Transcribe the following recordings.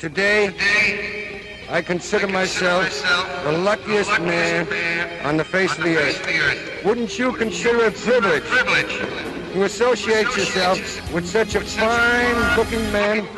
Today, I consider myself the luckiest man on the face of the earth. Wouldn't you consider it a privilege to associate yourself with such a fine-looking man?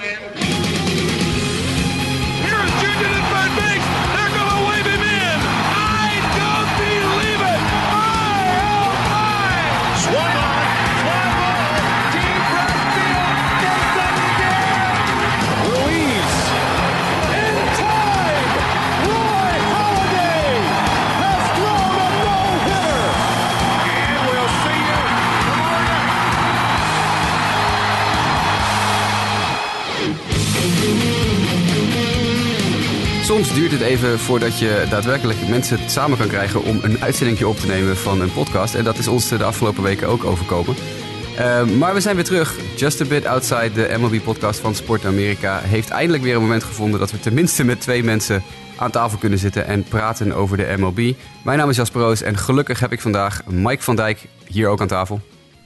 Soms duurt het even voordat je daadwerkelijk mensen samen kan krijgen om een uitzending op te nemen van een podcast. En dat is ons de afgelopen weken ook overkomen. Eh, maar we zijn weer terug. Just a bit outside de MLB-podcast van Sport Amerika heeft eindelijk weer een moment gevonden dat we tenminste met twee mensen aan tafel kunnen zitten en praten over de MLB. Mijn naam is Jasper Roos en gelukkig heb ik vandaag Mike van Dijk hier ook aan tafel.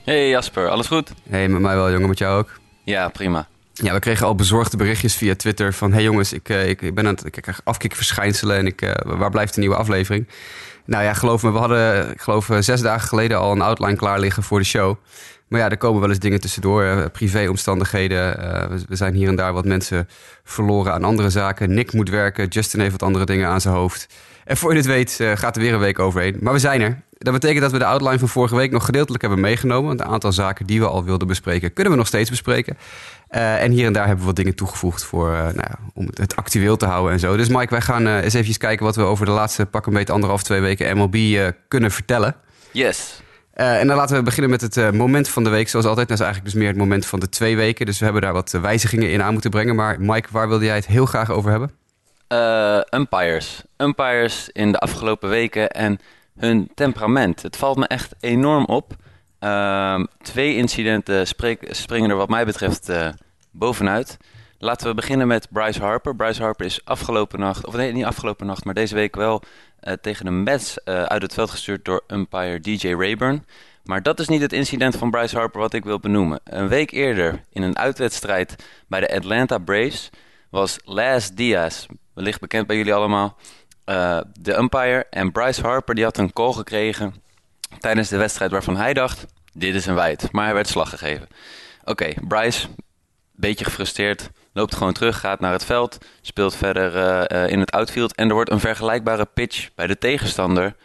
Hey Jasper, alles goed? Hey, met mij wel jongen, met jou ook. Ja, prima. Ja, we kregen al bezorgde berichtjes via Twitter van... hey jongens, ik, eh, ik, ik ben aan het ik krijg afkikverschijnselen en ik, eh, waar blijft de nieuwe aflevering? Nou ja, geloof me, we hadden geloof eh, zes dagen geleden al een outline klaar liggen voor de show. Maar ja, er komen wel eens dingen tussendoor, privéomstandigheden. Eh, we, we zijn hier en daar wat mensen verloren aan andere zaken. Nick moet werken, Justin heeft wat andere dingen aan zijn hoofd. En voor je het weet eh, gaat er weer een week overheen. Maar we zijn er. Dat betekent dat we de outline van vorige week nog gedeeltelijk hebben meegenomen. Want een aantal zaken die we al wilden bespreken, kunnen we nog steeds bespreken. Eh, en hier en daar hebben we wat dingen toegevoegd voor, eh, nou ja, om het, actueel te houden en zo. Dus Mike, wij gaan eens even kijken wat we over de laatste pak een beetje anderhalf, twee weken MLB kunnen vertellen. Yes. En dan laten we beginnen met het moment van de week, zoals altijd. Dat is eigenlijk dus meer het moment van de twee weken. Dus we hebben daar wat wijzigingen in aan moeten brengen. Maar Mike, waar wilde jij het heel graag over hebben? Eh, umpires. Umpires in de afgelopen weken en hun temperament. Het valt me echt enorm op. Ehm, twee incidenten springen er wat mij betreft eh, bovenuit. Laten we beginnen met Bryce Harper. Bryce Harper is afgelopen nacht, of nee, niet afgelopen nacht, maar deze week wel eh, tegen de Mets uit het veld gestuurd door umpire DJ Rayburn. Maar dat is niet het incident van Bryce Harper wat ik wil benoemen. Een week eerder, in een uitwedstrijd bij de Atlanta Braves, was Laz Diaz, wellicht bekend bij jullie allemaal, eh, de umpire. En Bryce Harper die had een call gekregen tijdens de wedstrijd waarvan hij dacht, dit is een wijd. Maar hij werd slag gegeven. Oké, Bryce, beetje gefrustreerd, loopt gewoon terug, gaat naar het veld, speelt verder eh, eh, in het outfield. En er wordt een vergelijkbare pitch bij de tegenstander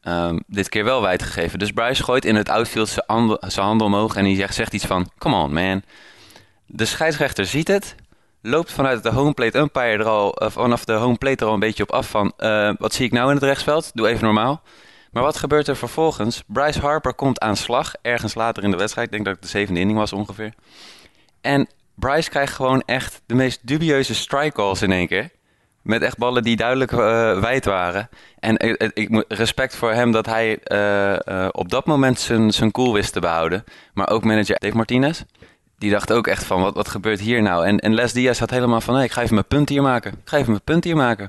ehm, dit keer wel wijd gegeven. Dus Bryce gooit in het outfield zijn handen omhoog en hij zegt, zegt iets van, come on man. De scheidsrechter ziet het, loopt vanuit de home plate umpire er al, eh, vanaf de home plate er al een beetje op af van, eh, wat zie ik nou in het rechtsveld? Doe even normaal. Maar wat gebeurt er vervolgens? Bryce Harper komt aan slag, ergens later in de wedstrijd. Ik denk dat het de zevende inning was ongeveer. En Bryce krijgt gewoon echt de meest dubieuze strike calls in één keer. Met echt ballen die duidelijk eh, wijd waren. En ik moet respect voor hem dat hij op dat moment zijn, zijn cool wist te behouden. Maar ook manager Dave Martinez. Die dacht ook echt van, wat, wat gebeurt hier nou? En, en Les Diaz had helemaal van, nee, ik ga even mijn punt hier maken. Ik ga even mijn punt hier maken.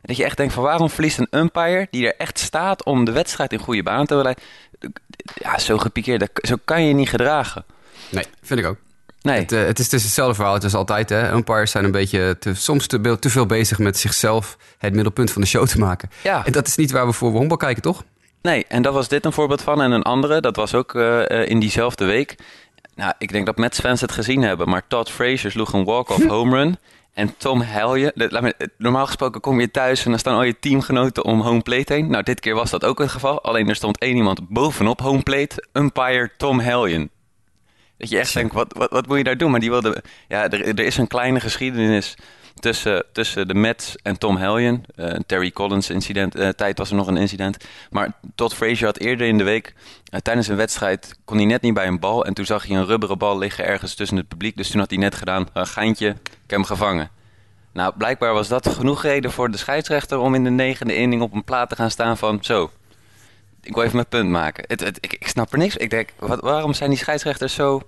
En dat je echt denkt van, waarom verliest een umpire die er echt staat om de wedstrijd in goede baan te leiden? Ja, zo gepikeerd, zo kan je niet gedragen. Nee, vind ik ook. Nee. Het, eh, het, is, is hetzelfde verhaal. Het is altijd, hè. Umpires zijn een beetje te, soms te, te veel bezig met zichzelf het middelpunt van de show te maken. Ja. En dat is niet waar we voor honkbal kijken, toch? Nee, en dat was dit een voorbeeld van. En een andere, dat was ook eh, eh, in diezelfde week. Nou, ik denk dat Mets-fans het gezien hebben. Maar Todd Frazier sloeg een walk-off home run. En Tom Helje, de- laat me- normaal gesproken kom je thuis en dan staan al je teamgenoten om home plate heen. Nou, dit keer was dat ook het geval. Alleen er stond één iemand bovenop home plate, umpire Tom Heljen. Dat je echt denkt, wat, wat, wat moet je daar doen? Maar die wilde, ja, er, er is een kleine geschiedenis tussen, tussen de Mets en Tom Heljen. Eh, Terry Collins incident, eh, tijd was er nog een incident. Maar Todd Frazier had eerder in de week, eh, tijdens een wedstrijd, kon hij net niet bij een bal. En toen zag hij een rubberen bal liggen ergens tussen het publiek. Dus toen had hij net gedaan, een geintje, ik heb hem gevangen. Nou, blijkbaar was dat genoeg reden voor de scheidsrechter om in de negende inning op een plaat te gaan staan van zo. Ik wil even mijn punt maken. Het- ik, ik snap er niks. Ik denk, wat, waarom zijn die scheidsrechters zo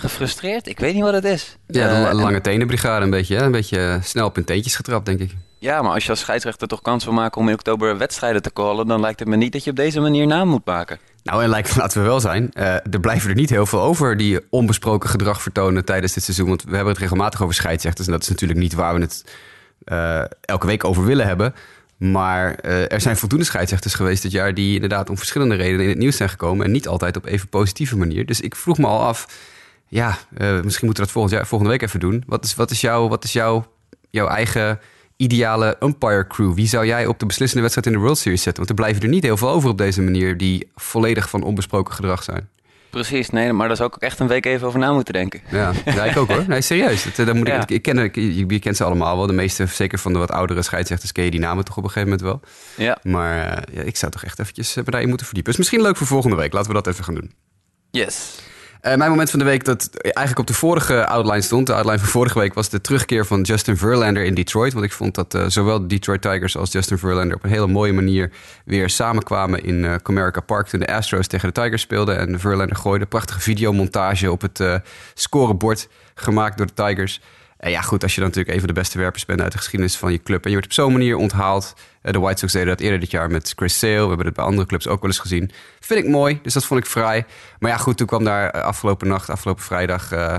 gefrustreerd? Ik weet niet wat het is. Ja, de Eh, lange tenenbrigade een beetje. Hè? Een beetje eh, snel op hun teentjes getrapt, denk ik. Ja, maar als je als scheidsrechter toch kans wil maken om in oktober wedstrijden te callen, dan lijkt het me niet dat je op deze manier naam moet maken. Nou, en lijkt, laten we wel zijn, eh, er blijven er niet heel veel over die onbesproken gedrag vertonen tijdens dit seizoen. Want we hebben het regelmatig over scheidsrechters. En dat is natuurlijk niet waar we het elke week over willen hebben. Maar er zijn voldoende scheidsrechters geweest dit jaar die inderdaad om verschillende redenen in het nieuws zijn gekomen. En niet altijd op even positieve manier. Dus ik vroeg me al af, ja, eh, misschien moeten we dat volgend jaar, volgende week even doen. Wat is, wat is, jouw, wat is jouw, jouw eigen ideale umpire crew? Wie zou jij op de beslissende wedstrijd in de World Series zetten? Want er blijven er niet heel veel over op deze manier die volledig van onbesproken gedrag zijn. Precies, nee, maar daar zou ik ook echt een week even over na moeten denken. Ja, ja ik ook hoor. Nee, serieus. Dat, eh, dan moet ik, Ja. ik, ik ken, ik- je, kent ze allemaal wel. De meeste, zeker van de wat oudere scheidsrechters, ken je die namen toch op een gegeven moment wel. Ja, Maar eh, ja, ik zou toch echt eventjes daarin moeten verdiepen. Is misschien leuk voor volgende week. Laten we dat even gaan doen. yes. Eh, mijn moment van de week dat eigenlijk op de vorige outline stond. De outline van vorige week was de terugkeer van Justin Verlander in Detroit. Want ik vond dat eh, zowel de Detroit Tigers als Justin Verlander op een hele mooie manier weer samenkwamen in eh Comerica Park. Toen de Astros tegen de Tigers speelden. En Verlander gooide. Prachtige videomontage op het scorebord gemaakt door de Tigers. En ja, goed, als je dan natuurlijk een van de beste werpers bent uit de geschiedenis van je club. En je wordt op zo'n manier onthaald. Eh, de White Sox deden dat eerder dit jaar met Chris Sale. We hebben het bij andere clubs ook wel eens gezien. Vind ik mooi, dus dat vond ik vrij. Maar ja, goed, toen kwam daar eh, afgelopen nacht, afgelopen vrijdag... eh,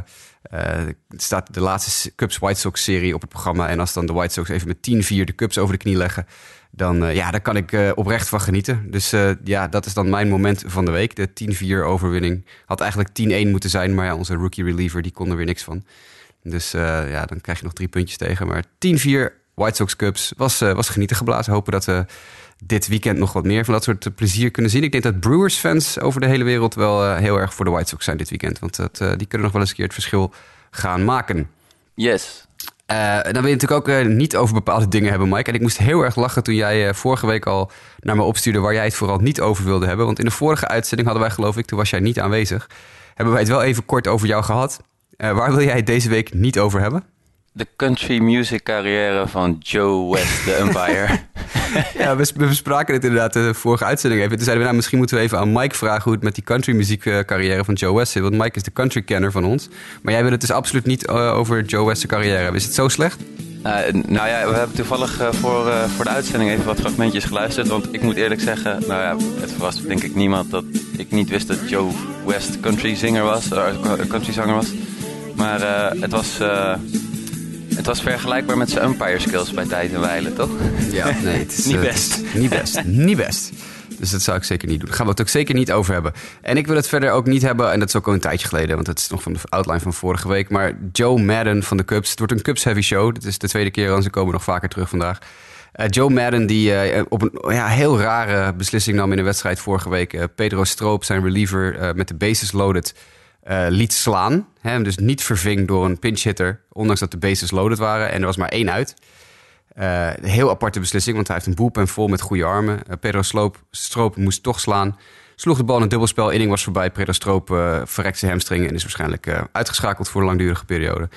staat de laatste Cubs White Sox serie op het programma. En als dan de White Sox even met 10-4 de Cubs over de knie leggen... dan ja, daar kan ik oprecht van genieten. Dus ja, dat is dan mijn moment van de week. De 10-4 overwinning had eigenlijk 10-1 moeten zijn. Maar ja, onze rookie reliever die kon er weer niks van. Dus eh, ja, dan krijg je nog drie puntjes tegen. Maar 10-4 White Sox Cubs was, eh, was genieten geblazen. Hopen dat we dit weekend nog wat meer van dat soort eh, plezier kunnen zien. Ik denk dat Brewers fans over de hele wereld wel heel erg voor de White Sox zijn dit weekend. Want dat, die kunnen nog wel eens een keer het verschil gaan maken. Yes. Dan wil je natuurlijk ook niet over bepaalde dingen hebben, Mike. En ik moest heel erg lachen toen jij vorige week al naar me opstuurde... waar jij het vooral niet over wilde hebben. Want in de vorige uitzending hadden wij, geloof ik, toen was jij niet aanwezig... hebben wij het wel even kort over jou gehad. Eh, waar wil jij het deze week niet over hebben? De country music carrière van Joe West, de umpire. Ja, we, we bespraken het inderdaad de vorige uitzending even. Toen zeiden we, nou, misschien moeten we even aan Mike vragen... hoe het met die country muziekcarrière van Joe West zit. Want Mike is de country kenner van ons. Maar jij wil het dus absoluut niet eh, over Joe West's carrière. Is het zo slecht? Eh, nou ja, we hebben toevallig eh, voor, eh, voor de uitzending even wat fragmentjes geluisterd. Want ik moet eerlijk zeggen, nou ja, het verrast denk ik niemand dat ik niet wist dat Joe West country zinger was, eh, country zanger was. Maar eh, het was... eh, het was vergelijkbaar met zijn umpire skills bij tijd en wijlen, toch? Ja, nee, het is Niet eh, best. niet best. niet best. Dus dat zou ik zeker niet doen. Daar gaan we het ook zeker niet over hebben. En ik wil het verder ook niet hebben, en dat is ook al een tijdje geleden, want het is nog van de outline van vorige week. Maar Joe Madden van de Cubs. Het wordt een Cubs heavy show. Dit is de tweede keer en ze komen nog vaker terug vandaag. Joe Madden, die op een ja, heel rare beslissing nam in een wedstrijd vorige week. Pedro Stroop, zijn reliever, met de bases loaded, eh, liet slaan. Hè, dus niet verving door een pinch hitter, ondanks dat de bases loaded waren. En er was maar één uit. Eh, een heel aparte beslissing, want hij heeft een bullpen vol met goede armen. Eh, Pedro Sloop, Stroop moest toch slaan. Sloeg de bal in een dubbelspel, inning was voorbij. Pedro Stroop eh verrekt zijn hamstring en is waarschijnlijk uitgeschakeld voor een langdurige periode.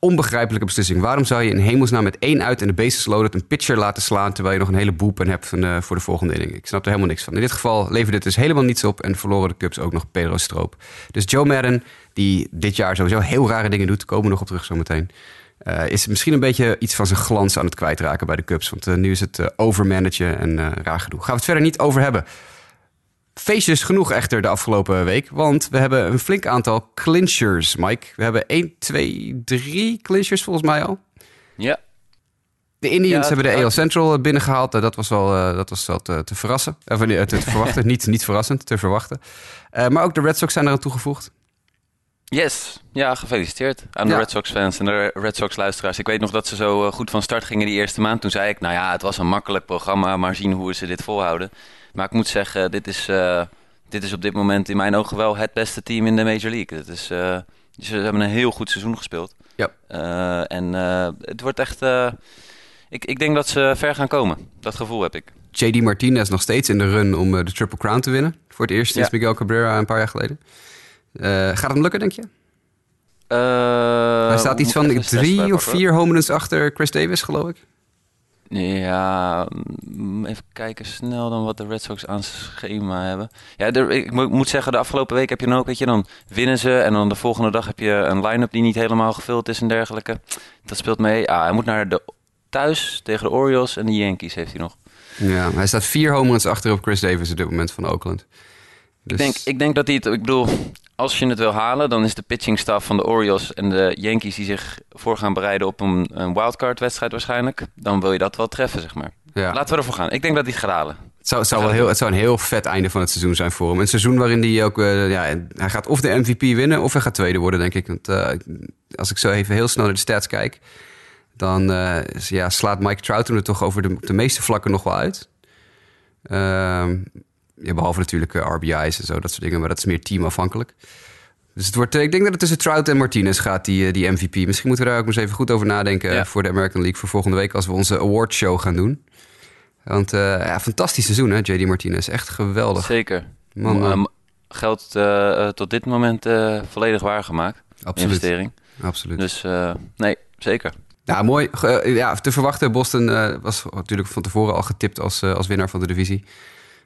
Onbegrijpelijke beslissing. Waarom zou je in hemelsnaam met één uit en de bases loaded een pitcher laten slaan... terwijl je nog een hele bullpen hebt van, eh, voor de volgende inning? Ik snap er helemaal niks van. In dit geval leverde het dus helemaal niets op... en verloren de Cubs ook nog Pedro Stroop. Dus Joe Madden, die dit jaar sowieso heel rare dingen doet... komen we nog op terug zometeen... Eh, is misschien een beetje iets van zijn glans aan het kwijtraken bij de Cubs. Want eh, nu is het eh, overmanagen en raar gedoe. Gaan we het verder niet over hebben. Feestjes genoeg echter de afgelopen week. Want we hebben een flink aantal clinchers, Mike. We hebben 1, 2, 3 clinchers volgens mij al. Ja. De Indians Ja, hebben de. AL Central eh, binnengehaald. Eh, dat was wel, eh, dat was wel te, te verrassen. Of nee, te, te verwachten. niet, niet verrassend, te verwachten. Eh, maar ook de Red Sox zijn eraan toegevoegd. Yes. Ja, gefeliciteerd aan de Ja. Red Sox fans en de Red Sox luisteraars. Ik weet nog dat ze zo eh, goed van start gingen die eerste maand. Toen zei ik, nou ja, het was een makkelijk programma, maar zien hoe ze dit volhouden. Maar ik moet zeggen, dit is, eh, dit is op dit moment in mijn ogen wel het beste team in de Major League. Het is, eh, ze hebben een heel goed seizoen gespeeld. Ja. Eh, en het wordt echt... ik, ik denk dat ze ver gaan komen. Dat gevoel heb ik. JD Martinez nog steeds in de run om de Triple Crown te winnen. Voor het eerst sinds Ja. Miguel Cabrera een paar jaar geleden. Gaat het hem lukken, denk je? Hij staat iets van drie of vier home runs achter Chris Davis, geloof ik. Ja, mm, even kijken snel dan wat de Red Sox aan schema hebben. Ja, ik mo- moet zeggen, de afgelopen week heb je dan ook, weet je, dan winnen ze en dan de volgende dag heb je een line-up die niet helemaal gevuld is en dergelijke. Dat speelt mee. Ah, hij moet naar de thuis tegen de Orioles en de Yankees heeft hij nog. Ja, hij staat vier home runs achter op Chris Davis op dit moment van Oakland. Dus- Ik, denk, ik denk dat hij het... Ik bedoel, als je het wil halen... dan is de pitching staff van de Orioles en de Yankees... die zich voor gaan bereiden op een, een wildcard-wedstrijd waarschijnlijk... dan wil je dat wel treffen, zeg maar. ja. Laten we ervoor gaan. Ik denk dat hij het gaat halen. Het zou, het, zou wel heel, het zou een heel vet einde van het seizoen zijn voor hem. Een seizoen waarin hij ook... eh, ja, hij gaat of de MVP winnen of hij gaat tweede worden, denk ik. Want eh, als ik zo even heel snel naar de stats kijk... dan eh, ja, slaat Mike Trout hem er toch over de, de meeste vlakken nog wel uit. Ja, behalve natuurlijk eh, RBI's en zo, dat soort dingen. Maar dat is meer teamafhankelijk. Dus het wordt, eh, ik denk dat het tussen Trout en Martinez gaat, die, eh, die MVP. Misschien moeten we daar ook eens even goed over nadenken... Ja. voor de American League voor volgende week... als we onze awardshow gaan doen. Want ja, fantastisch seizoen, hè, JD Martinez. Echt geweldig. Zeker. Man, man. Geldt eh, tot dit moment volledig waargemaakt. Absoluut. Investering. Absoluut. Dus nee, zeker. Ja, mooi. Ja, te verwachten. Boston was natuurlijk van tevoren al getipt als, als winnaar van de divisie.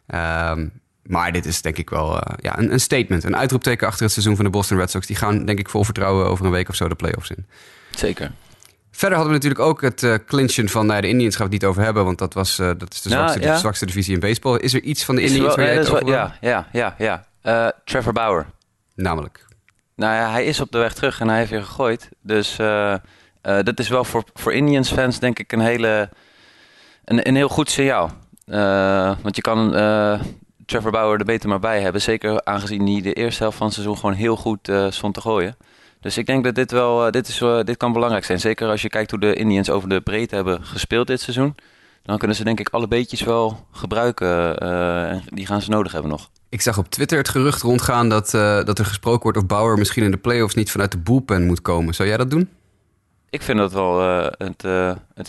Ehm, maar dit is denk ik wel eh, ja, een, een statement. Een uitroepteken achter het seizoen van de Boston Red Sox. Die gaan denk ik vol vertrouwen over een week of zo de playoffs in. Zeker. Verder hadden we natuurlijk ook het eh clinchen van nou, ja, de Indians gaan we het niet over hebben. Want dat, was, eh, dat is de Ja, zwakste, ja. de zwakste divisie in baseball. Is er iets van de Indians wel- waar ja, jij over ja, ja, ja, ja. Eh, Trevor Bauer. Namelijk. Nou ja, hij is op de weg terug en hij heeft weer gegooid. Dus eh, eh, dat is wel voor, voor Indians fans denk ik een, hele, een, een heel goed signaal. Eh, want je kan eh, Trevor Bauer er beter maar bij hebben. Zeker aangezien hij de eerste helft van het seizoen gewoon heel goed eh, stond te gooien. Dus ik denk dat dit wel, dit, is, dit kan belangrijk zijn. Zeker als je kijkt hoe de Indians over de breedte hebben gespeeld dit seizoen. Dan kunnen ze denk ik alle beetjes wel gebruiken. en die gaan ze nodig hebben nog. Ik zag op Twitter het gerucht rondgaan dat, dat er gesproken wordt of Bauer misschien in de playoffs niet vanuit de bullpen moet komen. Zou jij dat doen? Ik vind dat wel eh, het, eh, het,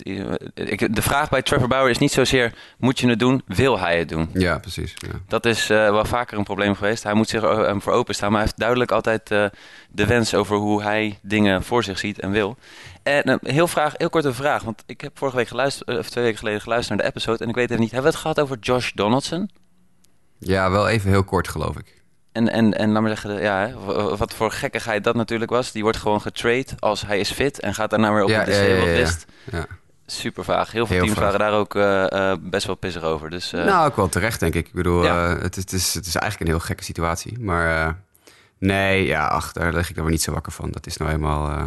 ik, de vraag bij Trevor Bauer is niet zozeer moet je het doen, wil hij het doen? Ja, precies. Ja. Dat is eh, wel vaker een probleem geweest. Hij moet zich eh, voor openstaan, maar hij heeft duidelijk altijd eh, de wens over hoe hij dingen voor zich ziet en wil. En heel, vraag, heel korte vraag, want ik heb vorige week geluisterd, eh, of twee weken geleden geluisterd naar de episode en ik weet even niet, hebben we het gehad over Josh Donaldson? ja, wel even heel kort geloof ik. En, en, en laat maar zeggen, ja, wat voor gekkigheid dat natuurlijk was. Die wordt gewoon getrade als hij is fit en gaat daarna weer op Ja, de disabled list. Ja. Super vaag. Heel veel Heel teams vaag. waren daar ook eh, eh, best wel pissig over. Dus eh, nou, ook wel terecht, denk ik. Ik bedoel, Ja. het, is- het, is, het is eigenlijk een heel gekke situatie. Maar nee, ja, ach, daar leg ik dan weer niet zo wakker van. Dat is nou eenmaal, eh,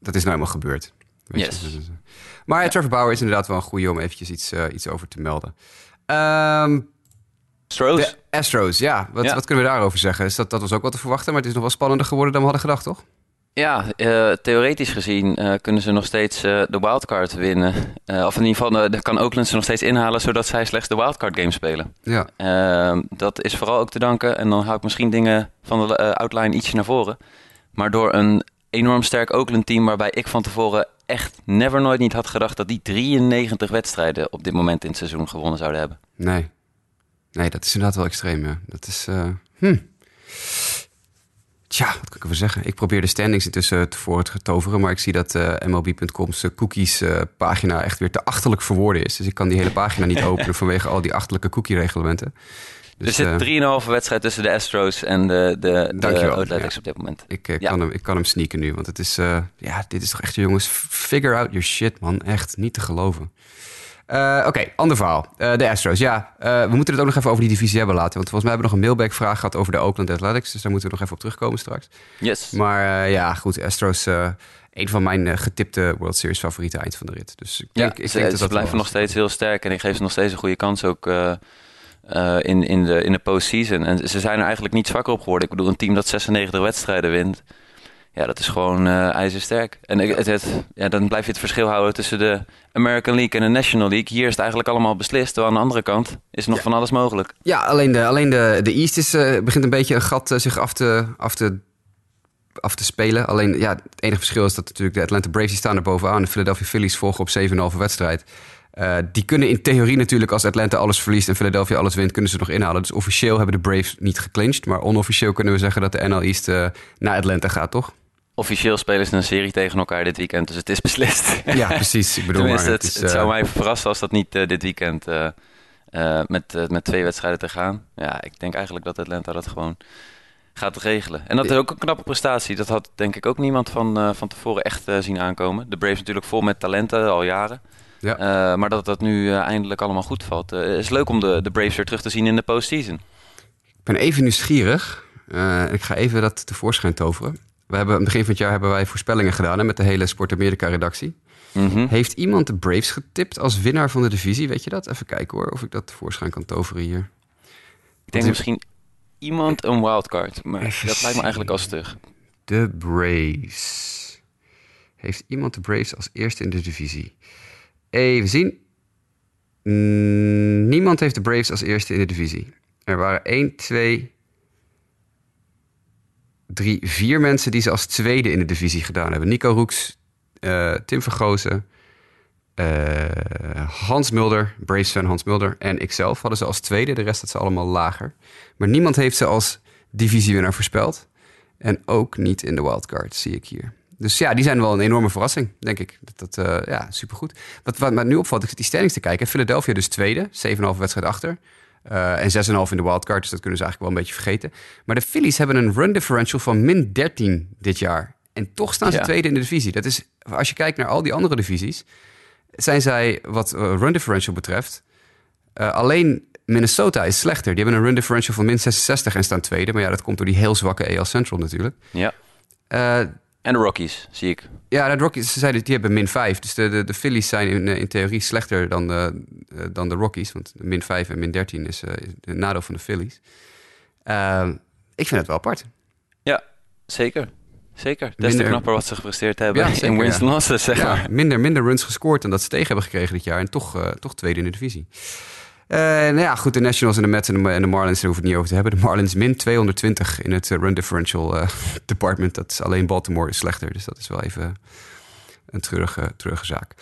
dat is nou eenmaal gebeurd. Weet? Yes. Maar ja, Trevor Bauer is inderdaad wel een goede om eventjes iets, iets over te melden. Ehm, Stroos. De Astros, ja. Wat, Ja. wat kunnen we daarover zeggen? Is dat, dat was ook wat te verwachten, maar het is nog wel spannender geworden dan we hadden gedacht, toch? Ja, eh, theoretisch gezien eh, kunnen ze nog steeds eh, de wildcard winnen. Of in ieder geval, uh, kan Oakland ze nog steeds inhalen zodat zij slechts de wildcard game spelen. Ja. Ehm, dat is vooral ook te danken. En dan hou ik misschien dingen van de outline ietsje naar voren. Maar door een enorm sterk Oakland team waarbij ik van tevoren echt never nooit niet had gedacht dat die 93 wedstrijden op dit moment in het seizoen gewonnen zouden hebben. Nee. Nee, dat is inderdaad wel extreem, ja. Dat is... eh, hm. Tja, wat kan ik ervoor zeggen? Ik probeer de standings intussen tevoren te toveren... maar ik zie dat eh, MLB.com's eh, cookies-pagina echt weer te achterlijk verwoorden is. Dus ik kan die hele pagina niet openen vanwege al die achterlijke cookie-reglementen. er Dus zit eh, 3,5 wedstrijd tussen de Astros en de, de, de Athletics ja. op dit moment. ik, Ja. kan hem, ik kan hem sneaken nu, want het is... ja, dit is toch echt, jongens, figure out your shit, man. Echt, niet te geloven. Eh, Oké, ander verhaal. Eh, de Astros, ja. eh, we moeten het ook nog even over die divisie hebben laten. Want volgens mij hebben we nog een mailback-vraag gehad over de Oakland Athletics. Dus daar moeten we nog even op terugkomen straks. Yes. Maar ja, goed, Astros, een van mijn getipte World Series favorieten eind van de rit. Dus ik Ja, denk, ik ze, denk dat ze dat blijven nog steeds heel sterk en ik geef ze nog steeds een goede kans ook in, in, de, in de postseason. En ze zijn er eigenlijk niet zwakker op geworden. Ik bedoel, een team dat 96 wedstrijden wint, ja, dat is gewoon eh ijzersterk. En het, het, ja, dan blijf je het verschil houden tussen de American League en de National League. Hier is het eigenlijk allemaal beslist, terwijl aan de andere kant is nog van alles mogelijk. Ja, alleen de, alleen de, de East is, eh, begint een beetje een gat eh, zich af te, af, te, af te spelen. Alleen ja, het enige verschil is dat natuurlijk de Atlanta Braves die staan er bovenaan. De Philadelphia Phillies volgen op 7,5 wedstrijd. Die kunnen in theorie natuurlijk als Atlanta alles verliest en Philadelphia alles wint, kunnen ze nog inhalen. Dus officieel hebben de Braves niet geclinched. Maar onofficieel kunnen we zeggen dat de NL East naar Atlanta gaat, toch? Officieel spelen ze een serie tegen elkaar dit weekend, dus het is beslist. Ja, precies. Ik bedoel, Tenminste, maar het, het, is, het zou eh, mij verrassen als dat niet eh, dit weekend eh, met, met twee wedstrijden te gaan. Ja, ik denk eigenlijk dat Atlanta dat gewoon gaat regelen. En dat is ook een knappe prestatie. Dat had denk ik ook niemand van, van tevoren echt zien aankomen. De Braves natuurlijk vol met talenten al jaren. Ja. Maar dat dat nu eindelijk allemaal goed valt. Eh, is leuk om de, de Braves weer terug te zien in de postseason. ben even nieuwsgierig. Ik ga even dat tevoorschijn toveren. We hebben, begin van het jaar hebben wij voorspellingen gedaan hè, met de hele Sport Amerika redactie. Mhm. Heeft iemand de Braves getipt als winnaar van de divisie? Weet je dat? Even kijken hoor, of ik dat tevoorschijn kan toveren hier. Ik denk misschien iemand een wildcard. Maar Even dat lijkt me eigenlijk al zien. stug. De Braves. Heeft iemand de Braves als eerste in de divisie? Even zien. Niemand heeft de Braves als eerste in de divisie. Er waren 1, 2, 3, 4 mensen die ze als tweede in de divisie gedaan hebben. Nico Roeks, eh, Tim Vergozen, eh, Hans Mulder, Braves fan Hans Mulder en ikzelf hadden ze als tweede. De rest had ze allemaal lager. Maar niemand heeft ze als divisiewinnaar voorspeld. En ook niet in de wildcard, zie ik hier. Dus ja, die zijn wel een enorme verrassing, denk ik. Dat, dat, eh, ja, supergoed. Wat, wat mij nu opvalt, ik zit die stellings te kijken. Philadelphia dus tweede, 7,5 wedstrijd achter. Eh, en 6,5 in de wildcard, dus dat kunnen ze eigenlijk wel een beetje vergeten. Maar de Phillies hebben een run differential van min 13 dit jaar. En toch staan ze Ja. tweede in de divisie. Dat is, als je kijkt naar al die andere divisies, zijn zij, wat eh, run differential betreft, eh, alleen Minnesota is slechter. Die hebben een run differential van min 66 en staan tweede. Maar ja, dat komt door die heel zwakke AL Central natuurlijk. Ja. En de Rockies, zie ik. Ja, de Rockies, ze zeiden, die hebben min 5. Dus de, de, de Phillies zijn in, eh, in theorie slechter dan de, eh, dan de Rockies. Want min 5 en min 13 is, eh, is een nadeel van de Phillies. Eh, ik vind het wel apart. Ja, zeker. Zeker. Des te knapper wat ze gepresteerd hebben Ja, zeker, in wins ja. losses, zeg Ja, maar. minder, minder runs gescoord dan dat ze tegen hebben gekregen dit jaar. En toch, eh, toch tweede in de divisie. Eh, nou ja, goed, de Nationals en de Mets en de, en de Marlins, daar hoeven we het niet over te hebben. De Marlins min 220 in het eh, run differential eh, department. Dat is alleen Baltimore is slechter. Dus dat is wel even een treurige, treurige zaak.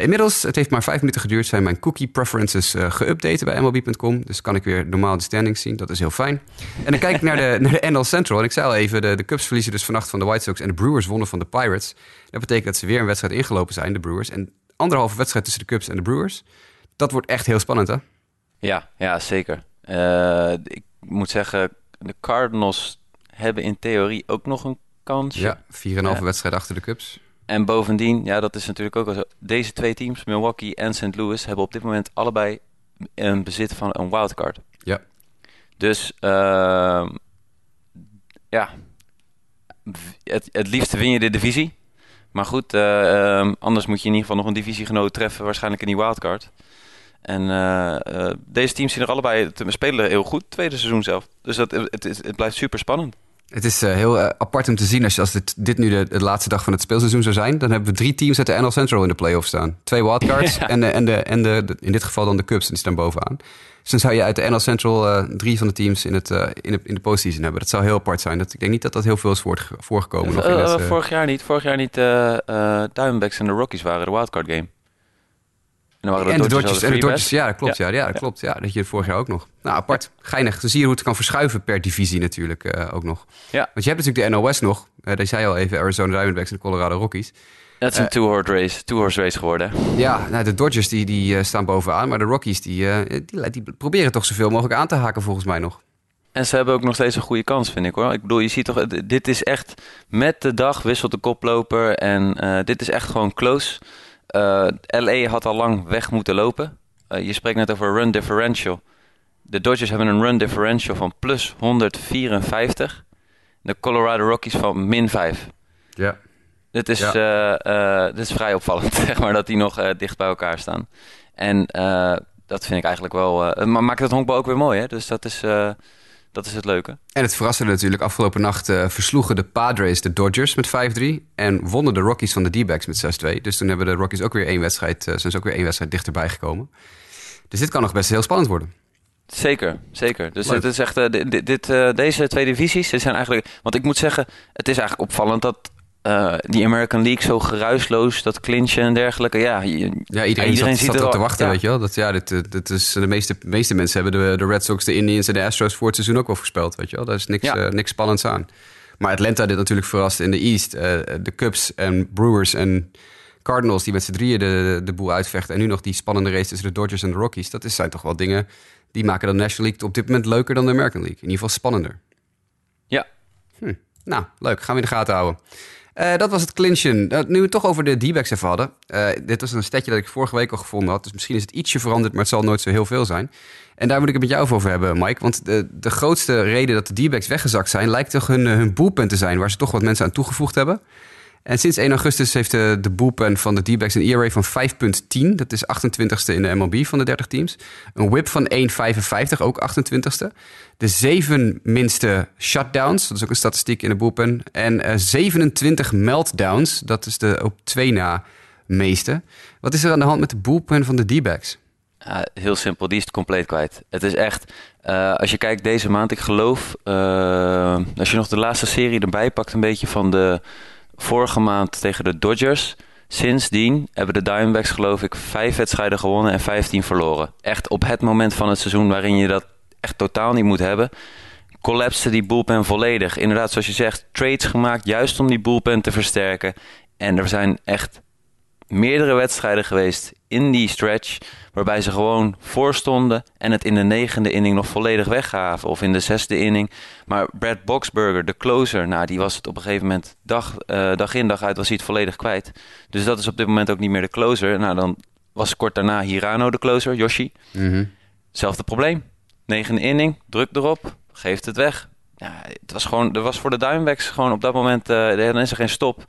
Inmiddels, het heeft maar vijf minuten geduurd, zijn mijn cookie preferences geüpdate bij MLB.com. Dus kan ik weer normaal de standings zien. Dat is heel fijn. En dan kijk ik naar de, naar de NL Central. En ik zei al even, de, de Cubs verliezen dus vannacht van de White Sox en de Brewers wonnen van de Pirates. Dat betekent dat ze weer een wedstrijd ingelopen zijn, de Brewers. En anderhalve wedstrijd tussen de Cubs en de Brewers. Dat wordt echt heel spannend, hè? Ja, ja zeker. Eh, ik moet zeggen, de Cardinals hebben in theorie ook nog een kansje. Ja, 4,5 Ja. wedstrijd achter de Cubs. En bovendien, ja, dat is natuurlijk ook wel zo. Deze twee teams, Milwaukee en St. Louis, hebben op dit moment allebei een bezit van een wildcard. Ja. Dus, ehm, ja, het, het liefst win je de divisie. Maar goed, eh, ehm, anders moet je in ieder geval nog een divisiegenoot treffen, waarschijnlijk in die wildcard. En eh, eh, deze teams zien er allebei te spelen heel goed, tweede seizoen zelf. Dus dat, het, het, het blijft super spannend. Het is eh, heel apart om te zien als, je, als dit, dit nu de, de laatste dag van het speelseizoen zou zijn. Dan hebben we drie teams uit de NL Central in de playoffs staan. Twee wildcards Ja. en, de, en, de, en de, de- in dit geval dan de Cubs, die staan bovenaan. Dus dan zou je uit de NL Central drie van de teams in, het, in, de, in de postseason hebben. Dat zou heel apart zijn. Dat, ik denk niet dat dat heel veel is voor, voorgekomen. nog in het, vorig jaar niet. Vorig jaar niet. Diamondbacks en de Rockies waren de wildcard game. En, dan waren en de Dodgers, en de Dodgers, ja, dat klopt. Ja. Ja, dat klopt. Ja, dat je het vorig jaar ook nog. Nou, apart. Geinig. Dan zie je hoe het kan verschuiven per divisie natuurlijk eh, ook nog. Ja. Want je hebt natuurlijk de NOS nog. Eh die zei je al even, Arizona Diamondbacks en de Colorado Rockies. Het is een Eh, two-horse race, two-horse race geworden. Ja, nou, de Dodgers die, die staan bovenaan. Maar de Rockies die, die, die proberen toch zoveel mogelijk aan te haken volgens mij nog. En ze hebben ook nog steeds een goede kans, vind ik hoor. Ik bedoel, je ziet toch, dit is echt met de dag wisselt de koploper. En dit is echt gewoon close. Eh, LA had al lang weg moeten lopen. Eh, je spreekt net over run differential. De Dodgers hebben een run differential van plus 154. De Colorado Rockies van min 5. Ja. Dit is, Ja. eh, dit is vrij opvallend, zeg maar, dat die nog dicht bij elkaar staan. En dat vind ik eigenlijk wel... maar maakt het honkbal ook weer mooi, hè? Dus dat is, dat is het leuke. En het verrassende natuurlijk, afgelopen nacht eh, versloegen de Padres de Dodgers met 5-3. En wonnen de Rockies van de D-backs met 6-2. Dus toen hebben de Rockies ook weer één wedstrijd, eh, zijn ze ook weer één wedstrijd dichterbij gekomen. Dus dit kan nog best heel spannend worden. Zeker, zeker. Dus Leuk. is echt, eh, dit, deze twee divisies dit zijn eigenlijk... Want ik moet zeggen, het is eigenlijk opvallend dat eh, die American League zo geruisloos, dat clinchen en dergelijke... Ja, je- Ja, iedereen, iedereen zat, ziet zat er erop te wachten, ja. weet je wel. Dat, ja, dit, eh, dit is, de meeste, meeste mensen hebben de, de Red Sox, de Indians en de Astros voor het seizoen ook wel voorspeld, weet je wel. Daar is niks, Ja. eh, niks spannends aan. Maar Atlanta dit natuurlijk verrast in de East. Eh, de Cubs en Brewers en Cardinals die met z'n drieën de, de, boel uitvechten. En nu nog die spannende race tussen de Dodgers en de Rockies. Dat is, zijn toch wel dingen die maken de National League op dit moment leuker dan de American League. In ieder geval spannender. ja. Nou, leuk. Gaan we in de gaten houden. Eh, dat was het clinchen. Nou, nu we het toch over de D-backs even hadden. Eh, dit was een stetje dat ik vorige week al gevonden had. Dus misschien is het ietsje veranderd, maar het zal nooit zo heel veel zijn. En daar moet ik het met jou over hebben, Mike. Want de, de grootste reden dat de D-backs weggezakt zijn... lijkt toch hun, hun boelpunt te zijn... waar ze toch wat mensen aan toegevoegd hebben. En sinds 1 augustus heeft de, de van de D-backs een ERA van 5,10. Dat is 28ste in de MLB van de 30 teams. Een whip van 1,55, ook 28ste. De zeven minste shutdowns, dat is ook een statistiek in de boelpen. En uh, 27 meltdowns, dat is de op twee na meeste. Wat is er aan de hand met de boelpen van de D-backs? Heel simpel, die is het compleet kwijt. Het is echt, uh, als je kijkt deze maand, ik geloof, uh, als je nog de laatste serie erbij pakt, een beetje van de vorige maand tegen de Dodgers. Sindsdien hebben de Diamondbacks geloof ik vijf wedstrijden gewonnen en 15 verloren. Echt op het moment van het seizoen waarin je dat echt totaal niet moet hebben. Collapste die bullpen volledig. Inderdaad, zoals je zegt, trades gemaakt juist om die bullpen te versterken. En er zijn echt meerdere wedstrijden geweest in die stretch waarbij ze gewoon voorstonden en het in de negende inning nog volledig weggaven. Of in de zesde inning. Maar Brad Boxberger, de closer, nou, die was het op een gegeven moment dag, uh, dag in dag uit was hij het volledig kwijt. Dus dat is op dit moment ook niet meer de closer. Nou, dan was kort daarna Hirano de closer, Yoshi. Mm -hmm. Zelfde probleem. Negende inning, druk erop, geeft het weg. Ja, het was gewoon, er was voor de Diamondbacks gewoon op dat moment, uh, dan is er geen stop.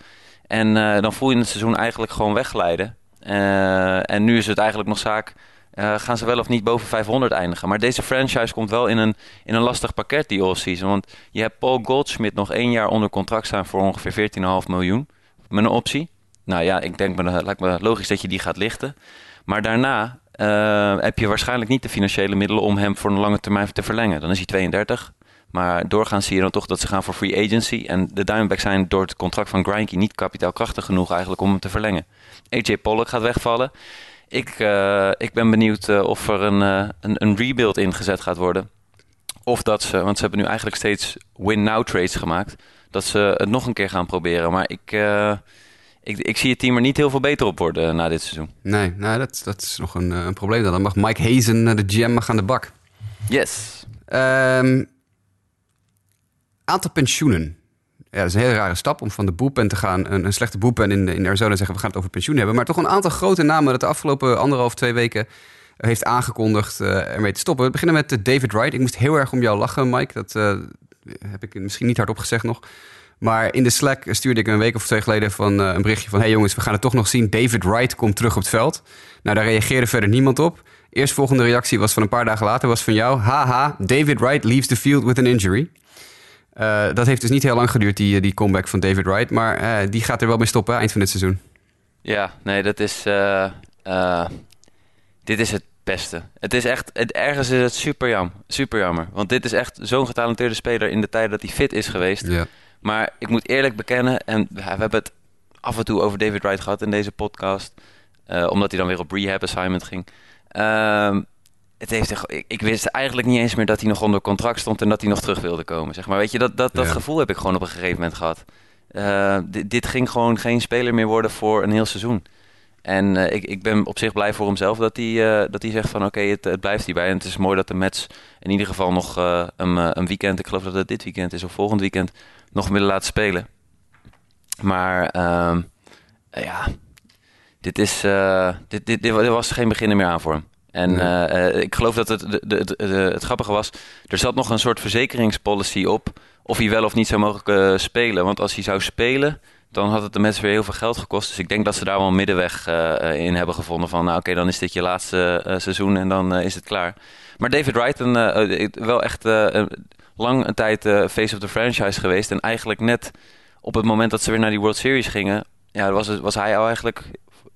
En uh, dan voel je het seizoen eigenlijk gewoon wegglijden. Uh, en nu is het eigenlijk nog zaak, uh, gaan ze wel of niet boven 500 eindigen. Maar deze franchise komt wel in een, in een lastig pakket die offseason. Want je hebt Paul Goldschmidt nog één jaar onder contract staan voor ongeveer 14,5 miljoen. Met een optie. Nou ja, ik denk, me, lijkt me logisch dat je die gaat lichten. Maar daarna uh, heb je waarschijnlijk niet de financiële middelen om hem voor een lange termijn te verlengen. Dan is hij 32. Maar doorgaans zie je dan toch dat ze gaan voor free agency. En de Diamondbacks zijn door het contract van Greinke niet kapitaalkrachtig genoeg eigenlijk om hem te verlengen. AJ Pollock gaat wegvallen. Ik, uh, ik ben benieuwd uh, of er een, uh, een, een, rebuild ingezet gaat worden. Of dat ze, want ze hebben nu eigenlijk steeds win-now trades gemaakt. Dat ze het nog een keer gaan proberen. Maar ik, ik, ik zie het team er niet heel veel beter op worden na dit seizoen. Nee, nou, dat, dat is nog een, een probleem. Dan mag Mike Hazen, de GM, mag aan de bak. Yes. Um, aantal pensioenen. Ja, dat is een hele rare stap om van de boelpen te gaan, een, een slechte boelpen in, in Arizona zeggen we gaan het over pensioen hebben. Maar toch een aantal grote namen dat de afgelopen anderhalf, twee weken heeft aangekondigd uh, ermee te stoppen. We beginnen met uh, David Wright. Ik moest heel erg om jou lachen, Mike. Dat uh, heb ik misschien niet hardop gezegd nog. Maar in de Slack stuurde ik een week of twee geleden van een berichtje van... hey jongens, we gaan het toch nog zien. David Wright komt terug op het veld. Nou, daar reageerde verder niemand op. Eerstvolgende reactie was van een paar dagen later, was van jou. Haha, David Wright leaves the field with an injury. Uh, dat heeft dus niet heel lang geduurd, die, die comeback van David Wright. Maar uh, die gaat er wel mee stoppen eind van dit seizoen. Ja, nee, dat is... Uh, dit is het beste. Het is echt... Het, ergens is het super, jam, super jammer. Want dit is echt zo'n getalenteerde speler in de tijd dat hij fit is geweest. Ja. Maar ik moet eerlijk bekennen... En we hebben het af en toe over David Wright gehad in deze podcast. omdat hij dan weer op rehab assignment ging. Het heeft, ik, ik, wist eigenlijk niet eens meer dat hij nog onder contract stond en dat hij nog terug wilde komen. Zeg maar. Weet je, dat, dat, dat ja. gevoel heb ik gewoon op een gegeven moment gehad. Uh, dit, dit, ging gewoon geen speler meer worden voor een heel seizoen. En uh, ik, ik ben op zich blij voor hemzelf dat hij, uh, dat hij zegt van oké, okay, het, het, blijft hierbij. En het is mooi dat de Mets in ieder geval nog een, een weekend, ik geloof dat het dit weekend is of volgend weekend, nog willen laten spelen. Maar ehm, ja, dit, is, dit, dit, dit, was geen beginnen meer aan voor hem. En uh, ik geloof dat het, de, de, de, het grappige was, er zat nog een soort verzekeringspolicy op of hij wel of niet zou mogen uh, spelen. Want als hij zou spelen, dan had het de mensen weer heel veel geld gekost. Dus ik denk dat ze daar wel een middenweg uh, in hebben gevonden van, nou oké, okay, dan is dit je laatste seizoen en dan is het klaar. Maar David Wright, een, wel echt lang een tijd face of the franchise geweest. En eigenlijk net op het moment dat ze weer naar die World Series gingen, ja, was, het, was hij al eigenlijk,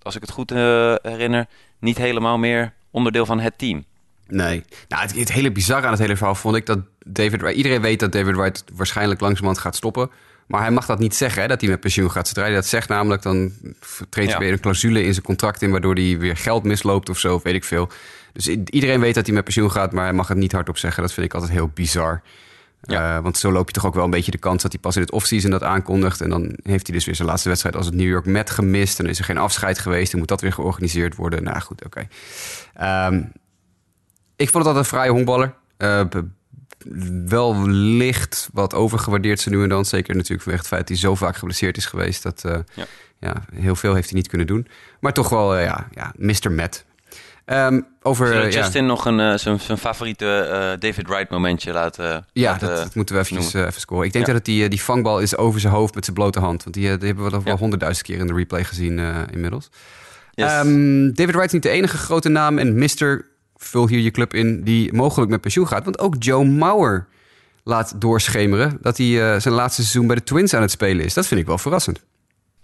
als ik het goed herinner, niet helemaal meer onderdeel van het team. Nee. Nou, het, het, hele bizarre aan het hele verhaal vond ik dat David Wright... Iedereen weet dat David Wright waarschijnlijk langzamerhand gaat stoppen. Maar hij mag dat niet zeggen, hè, dat hij met pensioen gaat. Zodra hij dat zegt namelijk, dan treedt ja. hij weer een clausule in zijn contract in... waardoor hij weer geld misloopt of zo, of weet ik veel. Dus iedereen weet dat hij met pensioen gaat, maar hij mag het niet hardop zeggen. Dat vind ik altijd heel bizar. Ja. Uh, want zo loop je toch ook wel een beetje de kans dat hij pas in het offseason dat aankondigt. En dan heeft hij dus weer zijn laatste wedstrijd als het New York Met gemist. En dan is er geen afscheid geweest. Dan moet dat weer georganiseerd worden. Nou goed, oké. Okay. Um, ik vond het altijd een fraaie honkballer. Uh, wel licht wat overgewaardeerd ze nu en dan. Zeker natuurlijk vanwege het feit dat hij zo vaak geblesseerd is geweest. Dat, eh, Ja. ja. heel veel heeft hij niet kunnen doen. Maar toch wel, eh, ja, ja, Mr. Matt. Ehm, over, eh, ja, Justin nog een, eh, zijn, zijn favoriete eh, David Wright momentje laten Ja, laten dat, dat moeten we eventjes, even scoren. Ik denk Ja. dat die, die vangbal is over zijn hoofd met zijn blote hand. Want die, die hebben we al wel Ja. honderdduizend keer in de replay gezien inmiddels. Yes. Ehm, David Wright is niet de enige grote naam. En Mr. vul hier je club in die mogelijk met pensioen gaat. Want ook Joe Mauer laat doorschemeren dat hij zijn laatste seizoen bij de Twins aan het spelen is. Dat vind ik wel verrassend.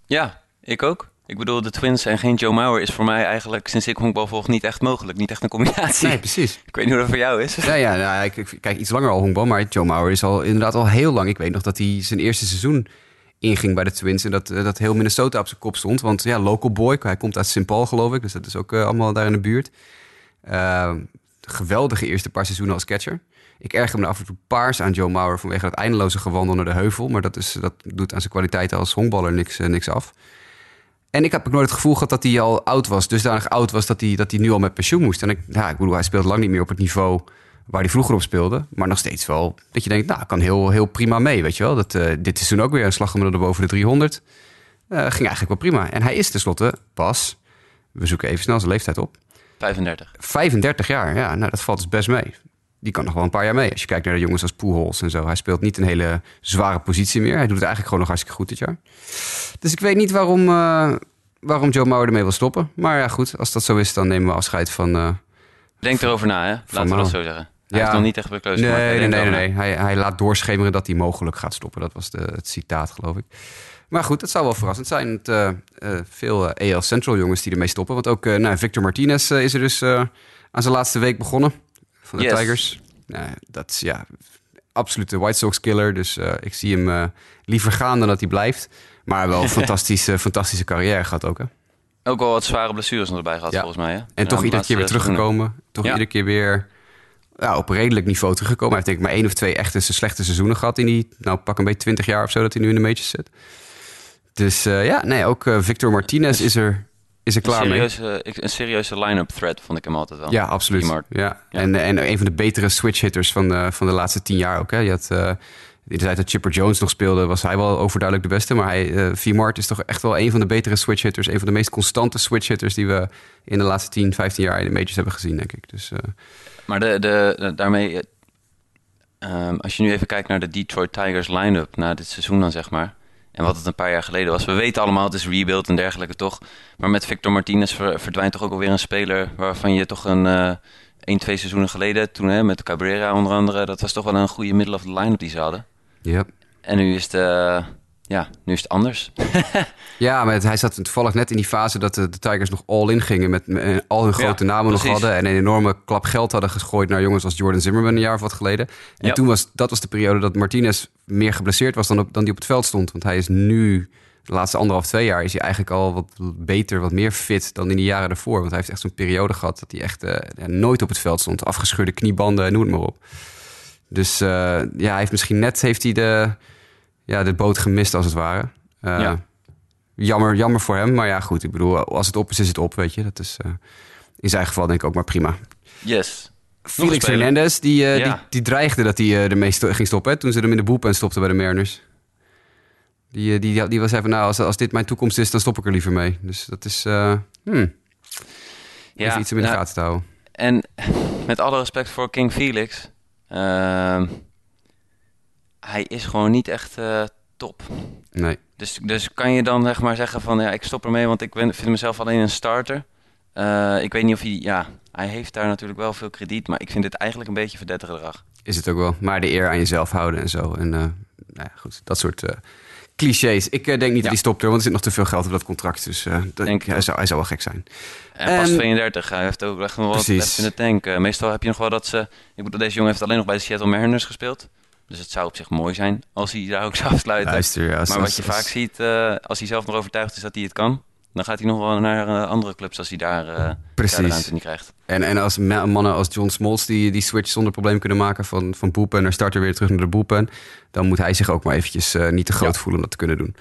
Ja, ik ook. Ik bedoel, de Twins en geen Joe Mauer is voor mij eigenlijk sinds ik honkbal volg niet echt mogelijk. Niet echt een combinatie. Nee, precies. Ik weet niet hoe dat voor jou is. Ja, ja nou, ik, ik kijk iets langer al honkbal. Maar Joe Mauer is al inderdaad al heel lang. Ik weet nog dat hij zijn eerste seizoen inging bij de Twins. En dat, eh, dat heel Minnesota op zijn kop stond. Want ja, local boy. Hij komt uit St. Paul, geloof ik. Dus dat is ook eh, allemaal daar in de buurt. Eh, geweldige eerste paar seizoenen als catcher. Ik erger me af en toe paars aan Joe Mauer vanwege het eindeloze gewandel naar de heuvel. Maar dat, is, dat doet aan zijn kwaliteiten als honkballer niks, eh, niks af. En ik heb ook nooit het gevoel gehad dat hij al oud was. Dusdanig oud was dat hij, dat hij nu al met pensioen moest. En ik, ja, ik bedoel, hij speelt lang niet meer op het niveau waar hij vroeger op speelde. Maar nog steeds wel dat je denkt, nou, kan heel, heel prima mee, weet je wel. Dat, eh, dit is toen ook weer een slaggemiddelde boven de 300. Eh, ging eigenlijk wel prima. En hij is tenslotte pas, we zoeken even snel zijn leeftijd op, 35. 35 jaar. Ja, nou, dat valt dus best mee. Die kan nog wel een paar jaar mee. Als je kijkt naar de jongens als Pujols en zo. Hij speelt niet een hele zware positie meer. Hij doet het eigenlijk gewoon nog hartstikke goed dit jaar. Dus ik weet niet waarom, eh, waarom Joe Mauer ermee wil stoppen. Maar ja, goed. Als dat zo is, dan nemen we afscheid van... eh, Denk erover na, hè? Laten we dat zo zeggen. Hij Ja. heeft nog niet echt beklozen. nee, nee, nee, nee. Hij, hij laat doorschemeren dat hij mogelijk gaat stoppen. Dat was de, het citaat, geloof ik. Maar goed, dat zou wel verrassend zijn. Het, eh, veel AL Central jongens die ermee stoppen. Want ook nou, Victor Martinez is er dus aan zijn laatste week begonnen. Van de Yes. Tigers. Dat is ja, absolute White Sox killer. Dus eh, ik zie hem eh, liever gaan dan dat hij blijft. Maar wel een fantastische, fantastische carrière gehad ook. Hè? Ook wel wat zware blessures nog erbij gehad, Ja. volgens mij. Hè? En toch de iedere keer weer teruggekomen. Toch Ja. iedere keer weer ja, op redelijk niveau teruggekomen. Hij heeft denk ik maar één of twee echte slechte seizoenen gehad in die, nou pak een beetje 20 jaar of zo dat hij nu in de majors zit. Dus eh, ja, nee, ook Victor Martinez is er, is er Een klaar mee. serieuze, een serieuze line-up threat vond ik hem altijd wel. Ja, absoluut. Ja. Ja. En, en een van de betere switch hitters van de, van de laatste tien jaar ook. Hè. Je had, eh, in de tijd dat Chipper Jones nog speelde, was hij wel overduidelijk de beste. Maar hij, V-Mart is toch echt wel een van de betere switch hitters. Een van de meest constante switch hitters die we in de laatste 10, 15 jaar in de majors hebben gezien, denk ik. Dus eh, Maar de, de, de- daarmee, eh, ehm, als je nu even kijkt naar de Detroit Tigers line-up na dit seizoen dan zeg maar. En wat het een paar jaar geleden was. We weten allemaal, het is rebuild en dergelijke toch. Maar met Victor Martinez ver- verdwijnt toch ook alweer een speler waarvan je toch een eh 1, 2 seizoenen geleden, toen hè, met Cabrera onder andere, dat was toch wel een goede middle of the line-up die ze hadden. ja. En nu is het, eh, ja, nu is het anders. Ja, maar hij zat toevallig net in die fase dat de, de Tigers nog all-in gingen. Met, met al hun grote Ja, namen nog hadden. En een enorme klap geld hadden gegooid naar jongens als Jordan Zimmerman een jaar of wat geleden. En Ja. toen was dat was de periode dat Martinez meer geblesseerd was dan, op, dan die op het veld stond. Want hij is nu, de laatste anderhalf, twee jaar, is hij eigenlijk al wat beter, wat meer fit dan in de jaren daarvoor. Want hij heeft echt zo'n periode gehad dat hij echt eh, nooit op het veld stond. Afgescheurde kniebanden, noem het maar op. Dus eh, ja, hij heeft misschien net heeft hij de, ja, de boot gemist als het ware. Eh, Ja. Jammer, jammer voor hem. Maar ja, goed. Ik bedoel, als het op is, is het op, weet je. Dat is eh, in zijn geval denk ik ook maar prima. Yes. Felix. Hernandez, die, eh, Ja. die, die dreigde dat hij ermee sto- ging stoppen... Hè, toen ze hem in de boelpen stopten bij de Mariners. Die, die, die, die was even, nou, als, als dit mijn toekomst is, dan stop ik er liever mee. Dus dat is hmm, even iets om in de nou, gaten te houden. En met alle respect voor King Felix, ehm, hij is gewoon niet echt eh, top. Nee. Dus, dus kan je dan zeg maar zeggen van ja, ik stop ermee, want ik ben, vind mezelf alleen een starter. Eh, ik weet niet of hij, ja, hij heeft daar natuurlijk wel veel krediet, maar ik vind dit eigenlijk een beetje verdette gedrag. Is het ook wel. Maar de eer aan jezelf houden en zo. En eh, nou ja, goed, dat soort clichés. Ik denk niet dat hij stopt er, want er zit nog te veel geld op dat contract. Dus dat, Denk hij, zou, hij zou wel gek zijn. En pas En- 32, hij heeft ook echt nog wat Precies. even in de tank. Meestal heb je nog wel dat ze, ik bedoel, deze jongen heeft alleen nog bij de Seattle Mariners gespeeld. Dus het zou op zich mooi zijn als hij daar ook zou afsluiten. Luister, als, Maar als- wat je als- vaak ziet, eh, als hij zelf nog overtuigd is dat hij het kan, dan gaat hij nog wel naar eh, andere clubs als hij daar, eh, Precies. daar ruimte niet krijgt. En, en als ma- mannen als John Smoltz die die switch zonder probleem kunnen maken van, van boepen naar starter weer terug naar de boepen, dan moet hij zich ook maar eventjes niet te groot Ja. voelen om dat te kunnen doen.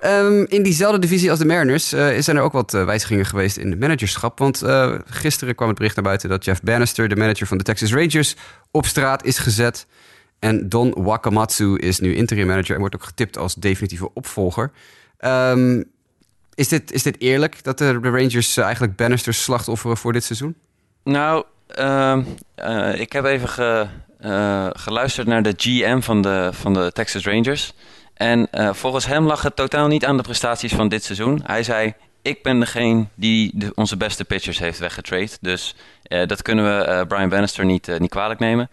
Ehm, in diezelfde divisie als de Mariners eh, zijn er ook wat wijzigingen geweest in de managerschap. Want gisteren kwam het bericht naar buiten dat Jeff Bannister, de manager van de Texas Rangers, op straat is gezet. En Don Wakamatsu is nu interim manager en wordt ook getipt als definitieve opvolger. Ehm, is, dit, is dit eerlijk dat de, Rangers eh, eigenlijk Bannister slachtofferen voor dit seizoen? Nou, ehm, eh, ik heb even ge- eh, geluisterd naar de GM van de, van de Texas Rangers. En volgens hem lag het totaal niet aan de prestaties van dit seizoen. Hij zei, ik ben degene die de, onze beste pitchers heeft weggetrade. Dus dat kunnen we Brian Bannister niet, niet kwalijk nemen.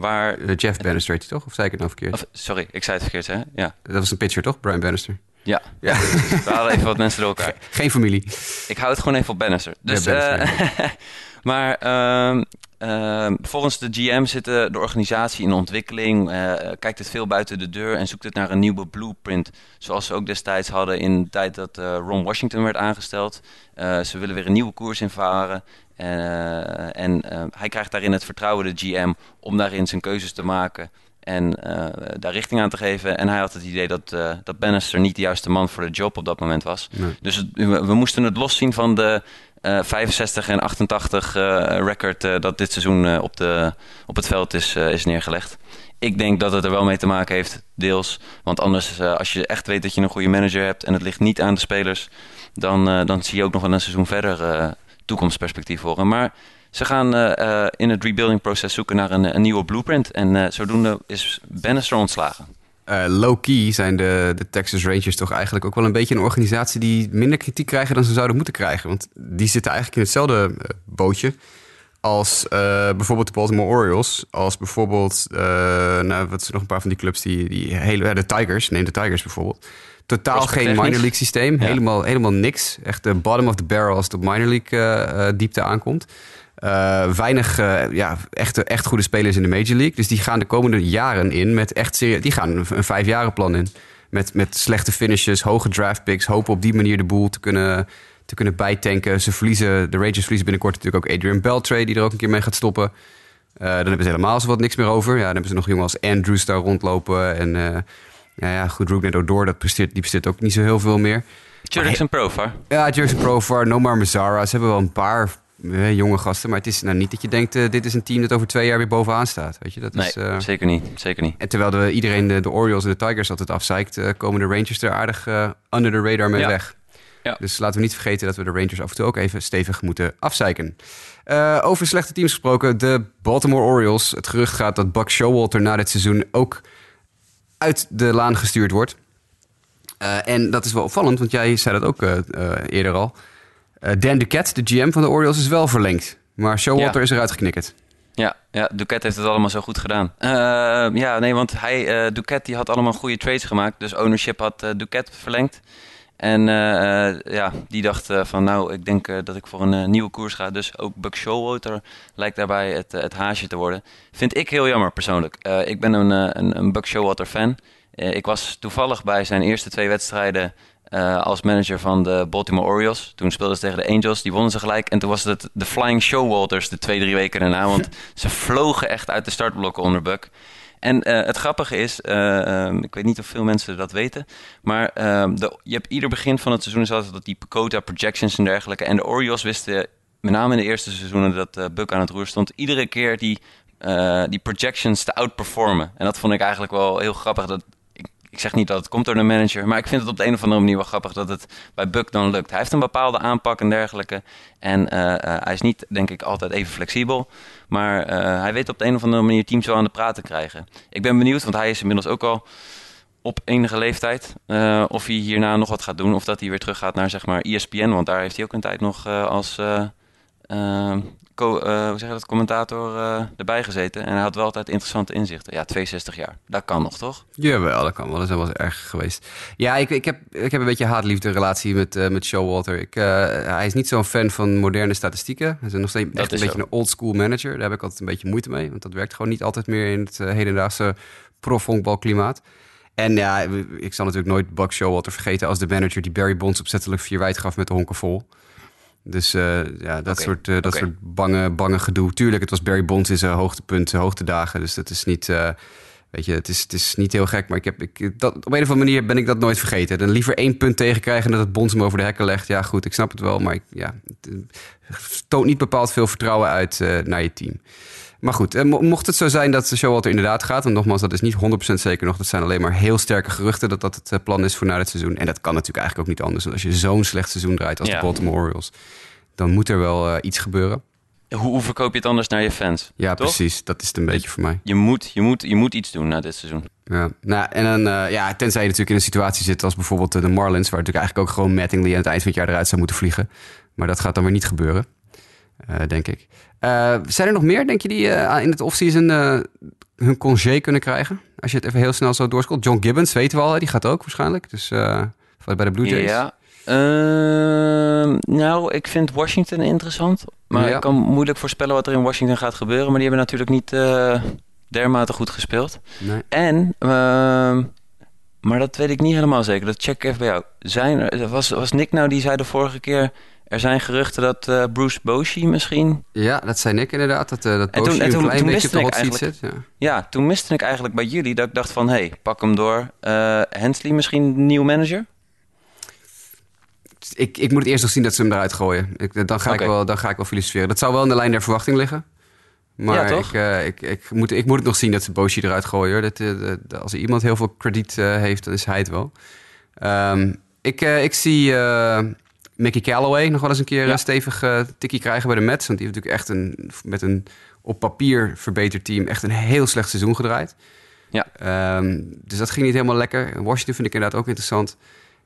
Waar, Eh, Jeff Bannister heet hij toch? Of zei ik het nou verkeerd? of, sorry, ik zei het verkeerd, hè? Ja, Dat was een pitcher toch? Brian Bannister. ja. Ja. We halen even wat mensen door elkaar. Geen familie. Ik hou het gewoon even op Bannister. Dus, Ja, Bannister, eh, maar ehm, ehm, volgens de GM zit de de organisatie in ontwikkeling, eh, kijkt het veel buiten de deur en zoekt het naar een nieuwe blueprint. Zoals ze ook destijds hadden in de tijd dat Ron Washington werd aangesteld. Ze willen weer een nieuwe koers invaren. Eh, en eh, hij krijgt daarin het vertrouwen, de GM, om daarin zijn keuzes te maken en eh, daar richting aan te geven. En hij had het idee dat, dat Bannister niet de juiste man voor de job op dat moment was. Nee. Dus het- we, we moesten het loszien van de eh, 65 en 88 eh, record dat dit seizoen op, de, op het veld is, is neergelegd. Ik denk dat het er wel mee te maken heeft, deels. Want anders, als je echt weet dat je een goede manager hebt en het ligt niet aan de spelers, dan, dan zie je ook nog wel een seizoen verder toekomstperspectief hem. Maar ze gaan eh, eh, in het rebuilding proces zoeken naar een, een nieuwe blueprint. En eh, zodoende is Bannister ontslagen. Low-key zijn de, de Texas Rangers toch eigenlijk ook wel een beetje een organisatie die minder kritiek krijgen dan ze zouden moeten krijgen. Want die zitten eigenlijk in hetzelfde bootje als bijvoorbeeld de Baltimore Orioles. Als bijvoorbeeld, nou, wat zijn nog een paar van die clubs die, die hele, de Tigers, neem de Tigers bijvoorbeeld. Totaal geen minor league systeem, Ja. helemaal, helemaal niks. Echt de bottom of the barrel als het op minor league eh, eh, diepte aankomt. Eh, weinig eh, ja, echt, echt goede spelers in de Major League. Dus die gaan de komende jaren in met echt serieus. Die gaan een, een vijfjarenplan in. Met, met slechte finishes, hoge draft picks. Hopen op die manier de boel te kunnen, te kunnen bijtanken. Ze verliezen, de Rangers verliezen binnenkort natuurlijk ook Adrian Beltre, die er ook een keer mee gaat stoppen. Eh, dan hebben ze helemaal zo wat niks meer over. Ja, dan hebben ze nog jongen als Andrews daar rondlopen. En eh, ja, ja, goed, Rougned Odor, dat presteert, die presteert ook niet zo heel veel meer. Jurickson Profar. Ja, Jersey Profar, Nomar Mazzara. Ze hebben wel een paar eh, jonge gasten. Maar het is nou niet dat je denkt, eh, dit is een team dat over twee jaar weer bovenaan staat. Weet je, dat Nee, is, eh, zeker niet. Zeker niet. en terwijl de, iedereen de, de Orioles en de Tigers altijd afzeikt... eh, komen de Rangers er aardig under the radar mee Ja. weg. Ja. Dus laten we niet vergeten dat we de Rangers af en toe ook even stevig moeten afzeiken. Over slechte teams gesproken, de Baltimore Orioles. Het gerucht gaat dat Buck Showalter na dit seizoen ook uit de laan gestuurd wordt. Eh, en dat is wel opvallend, want jij zei dat ook eh, eh, eerder al. Dan Duquette, de GM van de Orioles, is wel verlengd. Maar Showalter Ja. is eruit geknikkerd. Ja, ja, Duquette heeft het allemaal zo goed gedaan. Ja, nee, want hij, Duquette die had allemaal goede trades gemaakt. Dus ownership had Duquette verlengd. En eh, ja, die dacht eh, van nou, ik denk eh, dat ik voor een nieuwe koers ga. Dus ook Buck Showalter lijkt daarbij het, het haasje te worden. Vind ik heel jammer persoonlijk. Ik ben een, een, een Buck Showalter fan. Ik was toevallig bij zijn eerste twee wedstrijden als manager van de Baltimore Orioles. Toen speelden ze tegen de Angels, die wonnen ze gelijk. En toen was het de Flying Showalters de twee, drie weken daarna. Want ze vlogen echt uit de startblokken onder Buck. En eh, het grappige is, eh, ehm, ik weet niet of veel mensen dat weten, maar ehm, de, je hebt ieder begin van het seizoen is altijd dat die quota projections en dergelijke. En de Orioles wisten, met name in de eerste seizoenen dat eh, Buck aan het roer stond, iedere keer die, die projections te outperformen. En dat vond ik eigenlijk wel heel grappig. Dat, ik, zeg niet dat het komt door de manager, maar ik vind het op de een of andere manier wel grappig dat het bij Buck dan lukt. Hij heeft een bepaalde aanpak en dergelijke. En eh, eh, hij is niet, denk ik, altijd even flexibel. Maar eh, hij weet op de een of andere manier teams wel aan de praat te krijgen. Ik ben benieuwd, want hij is inmiddels ook al op enige leeftijd. of hij hierna nog wat gaat doen. Of dat hij weer terug gaat naar zeg maar ESPN. Want daar heeft hij ook een tijd nog als co- eh, hoe zeg je dat, commentator eh, erbij gezeten. En hij had wel altijd interessante inzichten. Ja, 62 jaar. Dat kan nog, toch? Jawel, dat kan wel. Dat is wel erg geweest. Ja, ik, ik, heb, ik heb een beetje haatliefde relatie met, eh met Showalter. Ik, hij is niet zo'n fan van moderne statistieken. Hij is nog steeds echt een beetje een old school manager. Daar heb ik altijd een beetje moeite mee. Want dat werkt gewoon niet altijd meer in het hedendaagse profhonkbalklimaat. En ja, ik zal natuurlijk nooit Buck Showalter vergeten als de manager die Barry Bonds opzettelijk vier wijd gaf met de honken vol. Dus eh, ja, dat, soort, eh, dat soort bange, bange gedoe. Tuurlijk, het was Barry Bonds in zijn hoogtepunt, zijn hoogtedagen. Dus dat is niet, eh, weet je, het is, het is niet heel gek. Maar ik heb, ik, dat, op een of andere manier ben ik dat nooit vergeten. Dan liever één punt tegenkrijgen dat het Bonds hem over de hekken legt. Ja, goed, ik snap het wel. Maar ik, ja, het toont niet bepaald veel vertrouwen uit naar je team. Maar goed, eh, mo- mocht het zo zijn dat de Showalter inderdaad gaat... en nogmaals, dat is niet 100% zeker nog... dat zijn alleen maar heel sterke geruchten dat dat het eh, plan is voor na het seizoen. En dat kan natuurlijk eigenlijk ook niet anders. Want als je zo'n slecht seizoen draait als Ja. de Baltimore Orioles... dan moet er wel eh, iets gebeuren. Hoe, hoe verkoop je het anders naar je fans? Ja, Toch? precies. Dat is het een beetje voor mij. Je moet, je, moet, je moet iets doen na dit seizoen. Ja, nou, en dan, ja, tenzij je natuurlijk in een situatie zit als bijvoorbeeld de Marlins, waar natuurlijk eigenlijk ook gewoon Mattingly aan het eind van het jaar eruit zou moeten vliegen. Maar dat gaat dan weer niet gebeuren, denk ik. Eh, zijn er nog meer, denk je, die eh, in het offseason eh hun congé kunnen krijgen? Als je het even heel snel zo doorscrollt. John Gibbons, weten we al, die gaat ook waarschijnlijk. Dus eh, bij de Blue Jays. Ja. Ehm, nou, ik vind Washington interessant. Maar Ja. ik kan moeilijk voorspellen wat er in Washington gaat gebeuren. Maar die hebben natuurlijk niet eh, dermate goed gespeeld. Nee. En, ehm, maar dat weet ik niet helemaal zeker. Dat check ik even bij jou. Zijn er, was, was Nick nou die zei de vorige keer... Er zijn geruchten dat eh, Bruce Bochy misschien... Ja, dat zei ik inderdaad. Dat, eh dat toen- en een toen- klein toen beetje op de hot seat zit. Ja. Ja, toen miste ik eigenlijk bij jullie dat ik dacht van... Hé, hey, pak hem door. Eh Hensley misschien nieuw manager? Ik, ik moet eerst nog zien dat ze hem eruit gooien. Ik, dan, ga ik wel, dan ga ik wel filosoferen. Dat zou wel in de lijn der verwachting liggen. Maar Ja? Ik, ik, ik, moet, ik moet het nog zien dat ze Boshi eruit gooien. Hoor. Dat, dat- als er iemand heel veel krediet heeft, dan is hij het wel. Ehm, ik, ik zie Mickey Callaway nog wel eens een keer Ja. een stevig eh, tikkie krijgen bij de Mets. Want die heeft natuurlijk echt een, met een op papier verbeterd team... echt een heel slecht seizoen gedraaid. Ja. Ehm, dus dat ging niet helemaal lekker. Washington vind ik inderdaad ook interessant.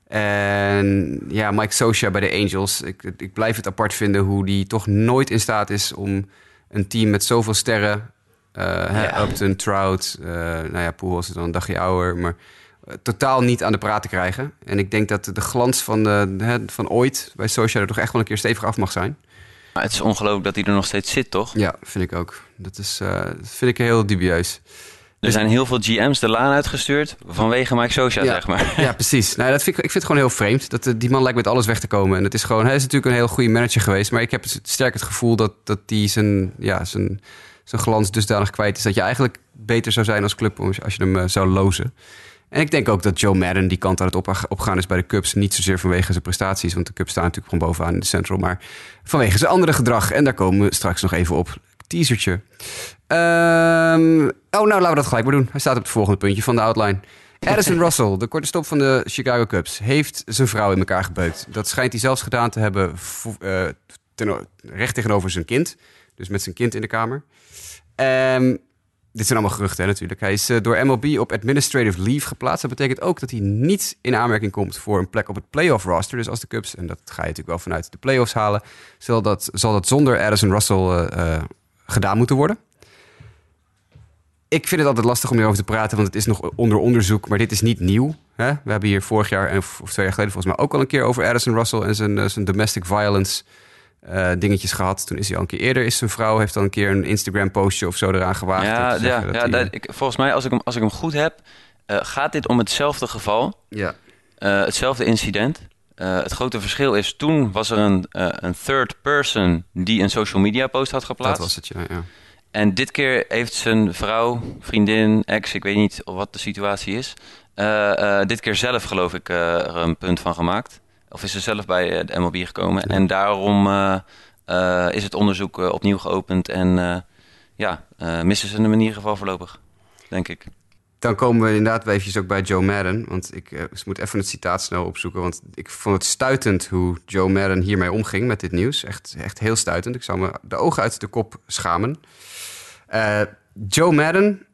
En ja, Mike Socia bij de Angels. Ik, ik blijf het apart vinden hoe die toch nooit in staat is om een team met zoveel sterren... eh hè, Ja. Upton, Trout, eh nou ja, Pujols is dan een dagje ouder... maar eh, totaal niet aan de praat te krijgen. En ik denk dat de glans van, de, hè, van ooit bij Socia er toch echt wel een keer stevig af mag zijn. Maar het is ongelooflijk dat hij er nog steeds zit, toch? Ja, vind ik ook. Dat, is, eh, dat vind ik heel dubieus. Er zijn heel veel GM's de laan uitgestuurd vanwege Mike Socia, zeg maar. Ja, precies. Nou, dat vind ik, ik vind het gewoon heel vreemd. Dat, eh, die man lijkt met alles weg te komen. En het is gewoon, hij is natuurlijk een heel goede manager geweest. Maar ik heb sterk het gevoel dat, dat die zijn, ja, zijn, zijn glans dusdanig kwijt is. Dat je eigenlijk beter zou zijn als club als je hem eh, zou lozen. En ik denk ook dat Joe Madden die kant aan het op- opgaan is bij de Cubs. Niet zozeer vanwege zijn prestaties. Want de Cubs staan natuurlijk gewoon bovenaan in de Central. Maar vanwege zijn andere gedrag. En daar komen we straks nog even op. Teasertje. Ehm, oh, nou laten we dat gelijk maar doen. Hij staat op het volgende puntje van de outline. Addison Russell, de korte stop van de Chicago Cubs, heeft zijn vrouw in elkaar gebeukt. Dat schijnt hij zelfs gedaan te hebben eh, ten- recht tegenover zijn kind. Dus met zijn kind in de kamer. Ehm, dit zijn allemaal geruchten natuurlijk. Hij is eh, door MLB op administrative leave geplaatst. Dat betekent ook dat hij niet in aanmerking komt voor een plek op het playoff roster. Dus als de Cubs, en dat ga je natuurlijk wel vanuit de playoffs halen, zal dat, zal dat zonder Addison Russell eh, eh, gedaan moeten worden. Ik vind het altijd lastig om hierover te praten, want het is nog onder onderzoek. Maar dit is niet nieuw. Hè? We hebben hier vorig jaar en of twee jaar geleden volgens mij ook al een keer over Addison Russell en zijn, zijn domestic violence eh, dingetjes gehad. Toen is hij al een keer eerder, is zijn vrouw heeft al een keer een Instagram postje of zo eraan gewaagd. Ja, ja, dat ja hij- dat, ik, volgens mij, als ik, hem, als ik hem goed heb, eh, gaat dit om hetzelfde geval. ja. Eh, hetzelfde incident. Het grote verschil is, toen was er een, een third person die een social media post had geplaatst. dat was het, ja. ja. En dit keer heeft zijn vrouw, vriendin, ex, ik weet niet wat de situatie is. dit keer zelf, geloof ik, er een punt van gemaakt. Of is ze zelf bij eh, de MLB gekomen. En daarom eh, eh, is het onderzoek opnieuw geopend. En ja, missen ze hem in ieder geval voorlopig, denk ik. Dan komen we inderdaad eventjes ook bij Joe Madden. Want ik eh, moet even het citaat snel opzoeken. Want ik vond het stuitend hoe Joe Madden hiermee omging met dit nieuws. Echt, echt heel stuitend. Ik zou me de ogen uit de kop schamen. Joe Madden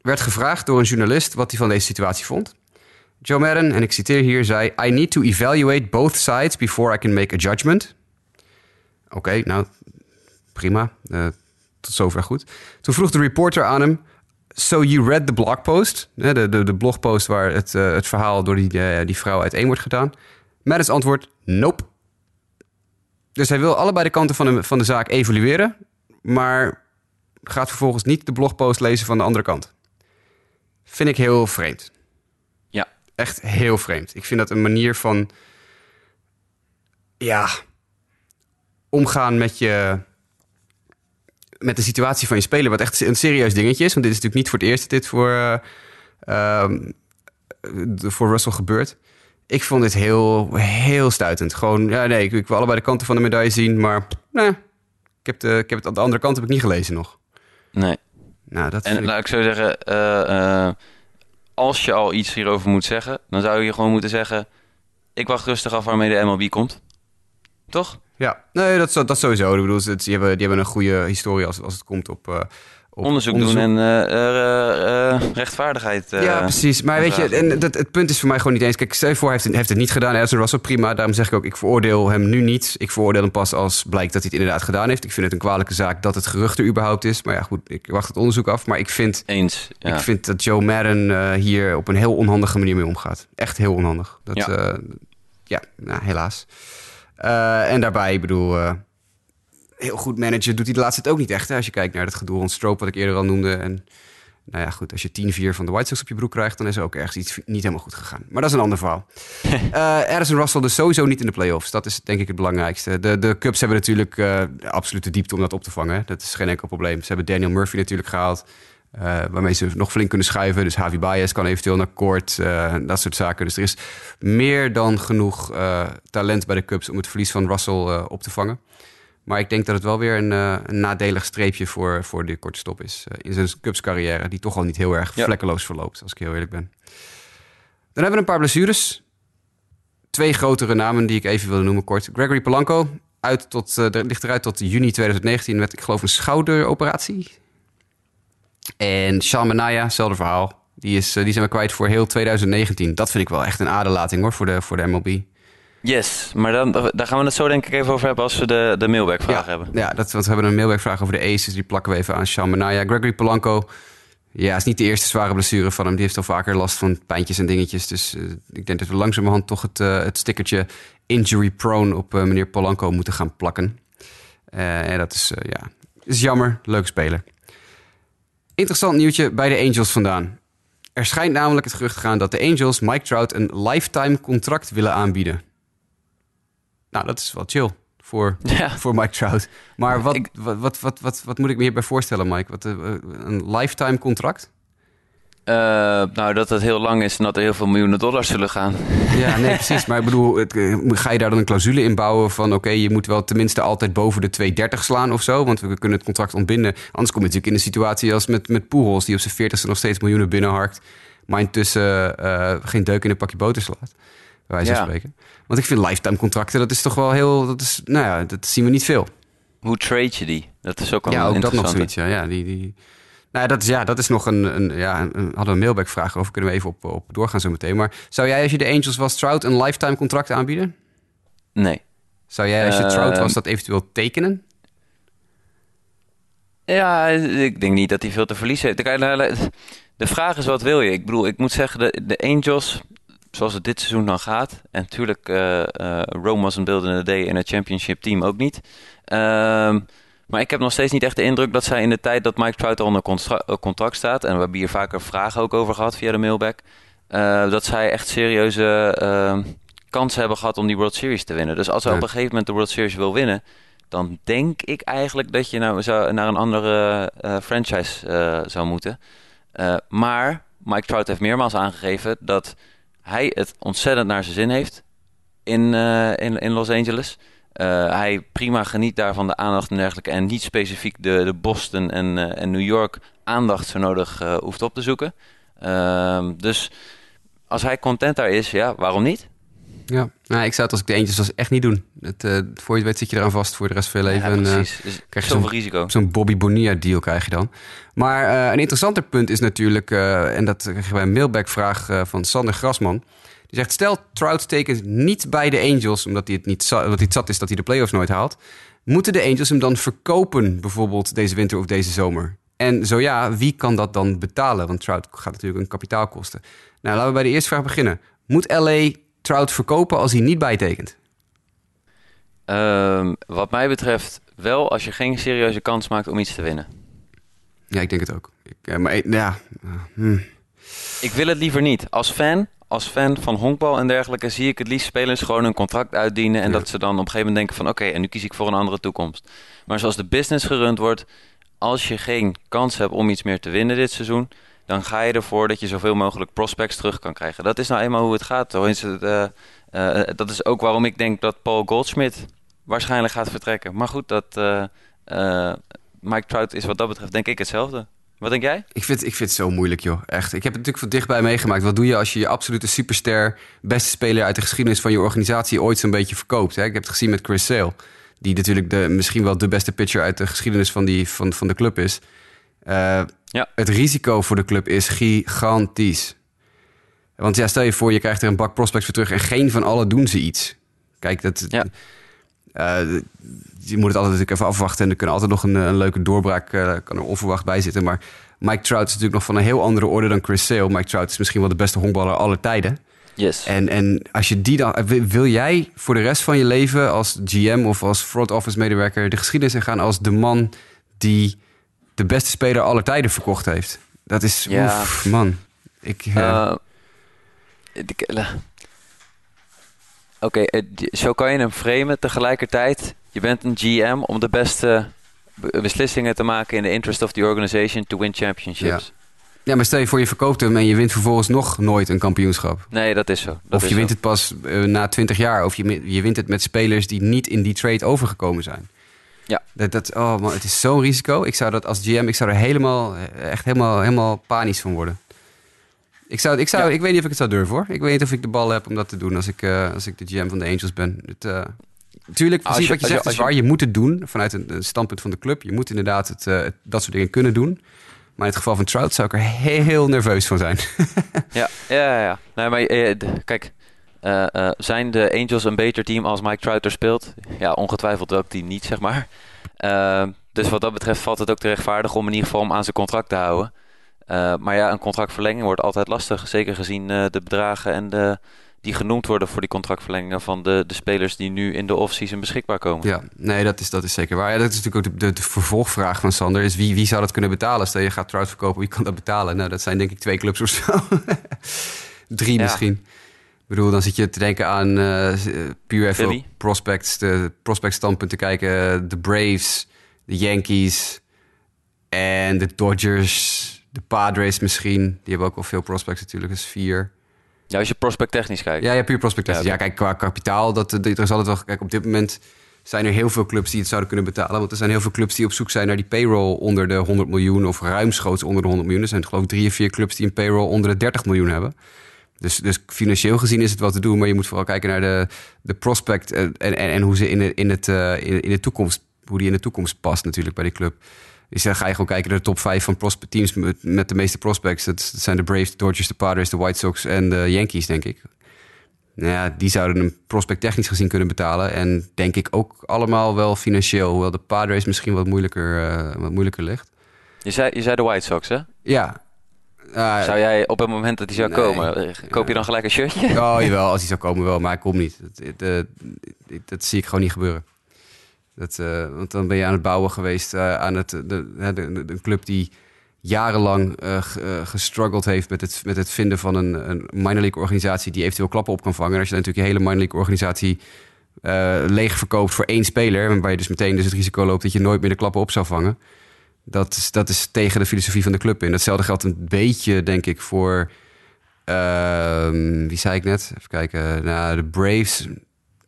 werd gevraagd door een journalist wat hij van deze situatie vond. Joe Madden, en ik citeer hier, zei... I need to evaluate both sides before I can make a judgment. Oké, nou, prima. Eh, tot zover goed. Toen vroeg de reporter aan hem... So you read the blogpost? De, de, blogpost waar het, eh, het verhaal door die, eh, die vrouw uiteen wordt gedaan. Madden's antwoord, nope. Dus hij wil allebei de kanten van de, van de zaak evalueren... maar gaat vervolgens niet de blogpost lezen van de andere kant. Vind ik heel vreemd. Echt heel vreemd. Ik vind dat een manier van... Ja... Omgaan met je... Met de situatie van je speler... wat echt een serieus dingetje is. Want dit is natuurlijk niet voor het eerst dat dit voor... eh, ehm, de- voor Russell gebeurt. Ik vond dit heel, heel stuitend. Gewoon, ja, nee, ik, ik wil allebei de kanten van de medaille zien, maar nee, ik heb, de, ik heb het aan de andere kant heb ik niet gelezen nog. Nee. Nou, dat En ik- laat ik zo zeggen, eh, eh, als je al iets hierover moet zeggen, dan zou je gewoon moeten zeggen: ik wacht rustig af waarmee de MLB komt. Toch? Ja, nee, dat, dat sowieso. Ik bedoel, die, hebben, die hebben een goede historie als, als het komt op, eh, op onderzoek, doen en eh, eh, eh, rechtvaardigheid. eh, ja, precies. Maar weet je, en dat, het punt is voor mij gewoon niet eens. Kijk, stel je voor, hij heeft, het- heeft het niet gedaan. Edson Russell, prima. Daarom zeg ik ook, ik veroordeel hem nu niet. Ik veroordeel hem pas als blijkt dat hij het inderdaad gedaan heeft. Ik vind het een kwalijke zaak dat het gerucht er überhaupt is. Maar ja, goed, ik wacht het onderzoek af. Maar ik vind, Eens. Ja. ik vind dat Joe Madden eh, hier op een heel onhandige manier mee omgaat. Echt heel onhandig. Dat, Ja. ja, ja nou, helaas. Eh, en daarbij, ik bedoel... heel goed managen doet hij de laatste tijd ook niet echt. Hè? Als je kijkt naar het gedoe rond Stroop, wat ik eerder al noemde. En nou ja, goed, als je 10-4 van de White Sox op je broek krijgt... dan is er ook ergens iets niet helemaal goed gegaan. Maar dat is een ander verhaal. Addison Russell dus sowieso niet in de playoffs. Dat is denk ik het belangrijkste. De, de Cubs hebben natuurlijk eh absolute diepte om dat op te vangen. Dat is geen enkel probleem. Ze hebben Daniel Murphy natuurlijk gehaald... eh, waarmee ze nog flink kunnen schuiven. Dus Javi Baez kan eventueel naar kort. dat soort zaken. Dus er is meer dan genoeg talent bij de Cubs... om het verlies van Russell op te vangen. Maar ik denk dat het wel weer een, eh, een nadelig streepje voor, voor de korte stop is. eh, in zijn Cubs carrière, die toch al niet heel erg Ja. vlekkeloos verloopt, als ik heel eerlijk ben. Dan hebben we een paar blessures. Twee grotere namen die ik even wilde noemen kort. Gregory Polanco, uit tot, er ligt eruit tot juni 2019 met, ik geloof, een schouderoperatie. En Sean Manaya, hetzelfde verhaal. Die, is, die zijn we kwijt voor heel 2019. Dat vind ik wel echt een aderlating hoor, voor de, voor de MLB. Yes, maar dan, daar gaan we het zo denk ik even over hebben als we de, de mailback-vraag ja, hebben. Ja, dat, want we hebben een mailbackvraag over de Aces. Die plakken we even aan Sean Manaya. Gregory Polanco. Ja, is niet de eerste zware blessure van hem. Die heeft al vaker last van pijntjes en dingetjes. Dus eh, ik denk dat we langzamerhand toch het, eh, het stickertje injury prone op eh, meneer Polanco moeten gaan plakken. En dat is, ja, is jammer. Leuke speler. Interessant nieuwtje bij de Angels vandaan. Er schijnt namelijk het gerucht te gaan dat de Angels Mike Trout een lifetime contract willen aanbieden. Nou, dat is wel chill voor, Ja. voor Mike Trout. Maar wat, Ik- wat, wat, wat, wat, wat moet ik me hierbij voorstellen, Mike? Wat, eh, een lifetime contract? Eh, nou, dat het heel lang is en dat er heel veel miljoenen dollars zullen gaan. Ja, nee, precies. Maar ik bedoel, het, eh, ga je daar dan een clausule in bouwen van... oké, je moet wel tenminste altijd boven de 230 slaan of zo... want we kunnen het contract ontbinden. Anders kom je natuurlijk in een situatie als met, met Pujols... die op zijn 40ste nog steeds miljoenen binnenharkt... maar intussen eh, geen deuk in een pakje boter slaat. Van Ja. spreken. Want ik vind lifetime contracten, dat is toch wel heel... Dat is, nou ja, dat zien we niet veel. Hoe trade je die? Dat is ook wel Ja, ook dat nog zoiets. Ja, ja, die, die... Nou, ja, dat is, ja, dat is nog een, een, ja, een, hadden we een mailback-vraag over. Kunnen we even op, op doorgaan zo meteen. Maar zou jij, als je de Angels was, Trout een lifetime contract aanbieden? Nee. Zou jij, als je Eh, Trout was, dat eventueel tekenen? Ja, ik denk niet dat hij veel te verliezen heeft. Kijk, nou, De vraag is, wat wil je? Ik bedoel, ik moet zeggen, de, de Angels, zoals het dit seizoen dan gaat... en natuurlijk, eh eh, Rome was een beeldende day in het championship team ook niet... Ehm, maar ik heb nog steeds niet echt de indruk dat zij in de tijd dat Mike Trout al onder eh, contract staat... en we hebben hier vaker vragen ook over gehad via de mailback... dat zij echt serieuze ehm, kansen hebben gehad om die World Series te winnen. Dus als Ja. op een gegeven moment de World Series wil winnen... dan denk ik eigenlijk dat je nou zou, naar een andere franchise zou moeten. Maar Mike Trout heeft meermaals aangegeven dat hij het ontzettend naar zijn zin heeft in, eh, in, in Los Angeles. Eh, hij prima geniet daar van de aandacht en dergelijke. En niet specifiek de, de Boston en, eh, en New York aandacht zo nodig hoeft op te zoeken. Ehm, dus als hij content daar is, ja, waarom niet? Ja. Nou, ik zou het als ik de Angels was echt niet doen. Het, eh, voor je het weet zit je eraan vast voor de rest van je leven. ja, En, eh, precies. Dus krijg je zoveel zo'n- risico. Zo'n Bobby Bonilla deal krijg je dan. Maar eh, een interessanter punt is natuurlijk, en dat krijg je bij een mailback-vraag eh, van Sander Grasman. Die zegt: Stel, Trout tekent niet bij de Angels, omdat hij het, niet omdat hij het zat is dat hij de playoffs nooit haalt. Moeten de Angels hem dan verkopen, bijvoorbeeld deze winter of deze zomer? En zo ja, wie kan dat dan betalen? Want Trout gaat natuurlijk een kapitaal kosten. Nou, laten we bij de eerste vraag beginnen. Moet LA Trout verkopen als hij niet bijtekent? Ehm, wat mij betreft wel als je geen serieuze kans maakt om iets te winnen. Ja, ik denk het ook. Ik, eh, maar eh, ja, eh, hm. Ik wil het liever niet. Als fan, als fan van honkbal en dergelijke, zie ik het liefst spelers gewoon een contract uitdienen. En Ja. dat ze dan op een gegeven moment denken van oké, en nu kies ik voor een andere toekomst. Maar zoals de business gerund wordt, als je geen kans hebt om iets meer te winnen dit seizoen, dan ga je ervoor dat je zoveel mogelijk prospects terug kan krijgen. Dat is nou eenmaal hoe het gaat. Eh, eh, dat is ook waarom ik denk dat Paul Goldschmidt waarschijnlijk gaat vertrekken. Maar goed, dat, eh, Mike Trout is wat dat betreft denk ik hetzelfde. Wat denk jij? Ik vind, ik vind het zo moeilijk, joh. Echt. Ik heb het natuurlijk van dichtbij meegemaakt. Wat doe je als je je absolute superster, beste speler uit de geschiedenis van je organisatie ooit zo'n beetje verkoopt? Hè? Ik heb het gezien met Chris Sale. Die natuurlijk de, misschien wel de beste pitcher uit de geschiedenis van, die, van, van de club is. Ja. Het risico voor de club is gigantisch. Want ja, stel je voor, je krijgt er een bak prospects voor terug en geen van allen doen ze iets. Kijk, dat, Ja. eh, je moet het altijd natuurlijk even afwachten. En er kan altijd nog een, een leuke doorbraak eh, kan er onverwacht bij zitten. Maar Mike Trout is natuurlijk nog van een heel andere orde dan Chris Sale. Mike Trout is misschien wel de beste honkballer aller tijden. Yes. En, en als je die dan. wil- Wil jij voor de rest van je leven als GM of als front office medewerker de geschiedenis ingaan als de man die de beste speler aller tijden verkocht heeft? Dat is. Ja. Oef, man. Ik, eh, Oké, zo kan je hem framen tegelijkertijd. Je bent een GM om de beste be- beslissingen te maken in the interest of the organization to win championships. ja, maar stel je voor je verkoopt hem en je wint vervolgens nog nooit een kampioenschap. Nee, dat is zo. Dat of je wint zo. het pas na 20 jaar. Of je, je wint het met spelers die niet in die trade overgekomen zijn. Ja. Dat, dat, oh man, het is zo'n risico. Ik zou dat als GM, ik zou er helemaal, eh, echt helemaal, helemaal panisch van worden. Ik, zou, ik, zou, Ja. ik weet niet of ik het zou durven hoor. Ik weet niet of ik de bal heb om dat te doen als ik, eh, als ik de GM van de Angels ben. Het, eh, tuurlijk, Als precies je- wat je je- zegt als is je- waar. Je moet het doen vanuit een, een standpunt van de club. Je moet inderdaad het, dat soort dingen kunnen doen. Maar in het geval van Trout zou ik er heel nerveus van zijn. Ja, ja, ja. Nee, maar kijk, eh, eh, zijn de Angels een beter team als Mike Trout er speelt? Ja, ongetwijfeld welk team niet, zeg maar. Eh, dus wat dat betreft valt het ook te rechtvaardig om in ieder geval hem aan zijn contract te houden. Maar ja, een contractverlenging wordt altijd lastig. Zeker gezien de bedragen en de, die genoemd worden voor die contractverlengingen van de, de spelers die nu in de offseason beschikbaar komen. Ja, nee, dat is, dat is zeker waar. Ja, dat is natuurlijk ook de, de, de vervolgvraag van Sander. Is wie, wie zou dat kunnen betalen? Stel je gaat Trout verkopen, wie kan dat betalen? Nou, dat zijn denk ik twee clubs of zo. Drie Ja. misschien. Ik bedoel, dan zit je te denken aan eh, puur even prospects, de prospect standpunt te kijken. eh, De Braves, de Yankees en de Dodgers, de Padres misschien. Die hebben ook wel veel prospects natuurlijk, is vier. Ja, als je prospect technisch kijkt. Ja, ja, puur prospect. Ja, Ja, kijk, qua kapitaal, dat, dat, er is altijd wel... Kijk, op dit moment zijn er heel veel clubs die het zouden kunnen betalen. Want er zijn heel veel clubs die op zoek zijn naar die payroll onder de 100 miljoen... of ruimschoots onder de 100 miljoen. Er zijn geloof ik drie of vier clubs die een payroll onder de 30 miljoen hebben. Dus, dus financieel gezien is het wel te doen. Maar je moet vooral kijken naar de, de prospect en, en, en hoe ze in de, in, het, eh, in, in de toekomst... hoe die in de toekomst past natuurlijk bij die club. Dus dan ga je gewoon kijken naar de top 5 van prospect teams met, met de meeste prospects. Dat, dat zijn de Braves, de Dodgers, de Padres, de White Sox en de Yankees, denk ik. Nou ja, die zouden een prospect technisch gezien kunnen betalen. En denk ik ook allemaal wel financieel. Hoewel de Padres misschien wat moeilijker, eh, wat moeilijker ligt. Je, zei, je zei de White Sox, hè? Ja. Ah, Zou jij op het moment dat hij zou Nee. komen, eh, koop je dan gelijk een shirtje? Oh, jawel, als hij zou komen wel, maar hij komt niet. Dat, dat, dat, zie ik gewoon niet gebeuren. Dat, eh, want dan ben je aan het bouwen geweest eh, aan het, de, de, een club die jarenlang eh, ge- eh, gestruggeld heeft met het, met het vinden van een, een minor league organisatie die eventueel klappen op kan vangen. En als je dan natuurlijk je hele minor league organisatie eh, leeg verkoopt voor één speler, waar je dus meteen dus het risico loopt dat je nooit meer de klappen op zou vangen. Dat is, dat is tegen de filosofie van de club in. Datzelfde geldt een beetje, denk ik, voor. ehm, wie zei ik net? Even kijken. Nou, de Braves.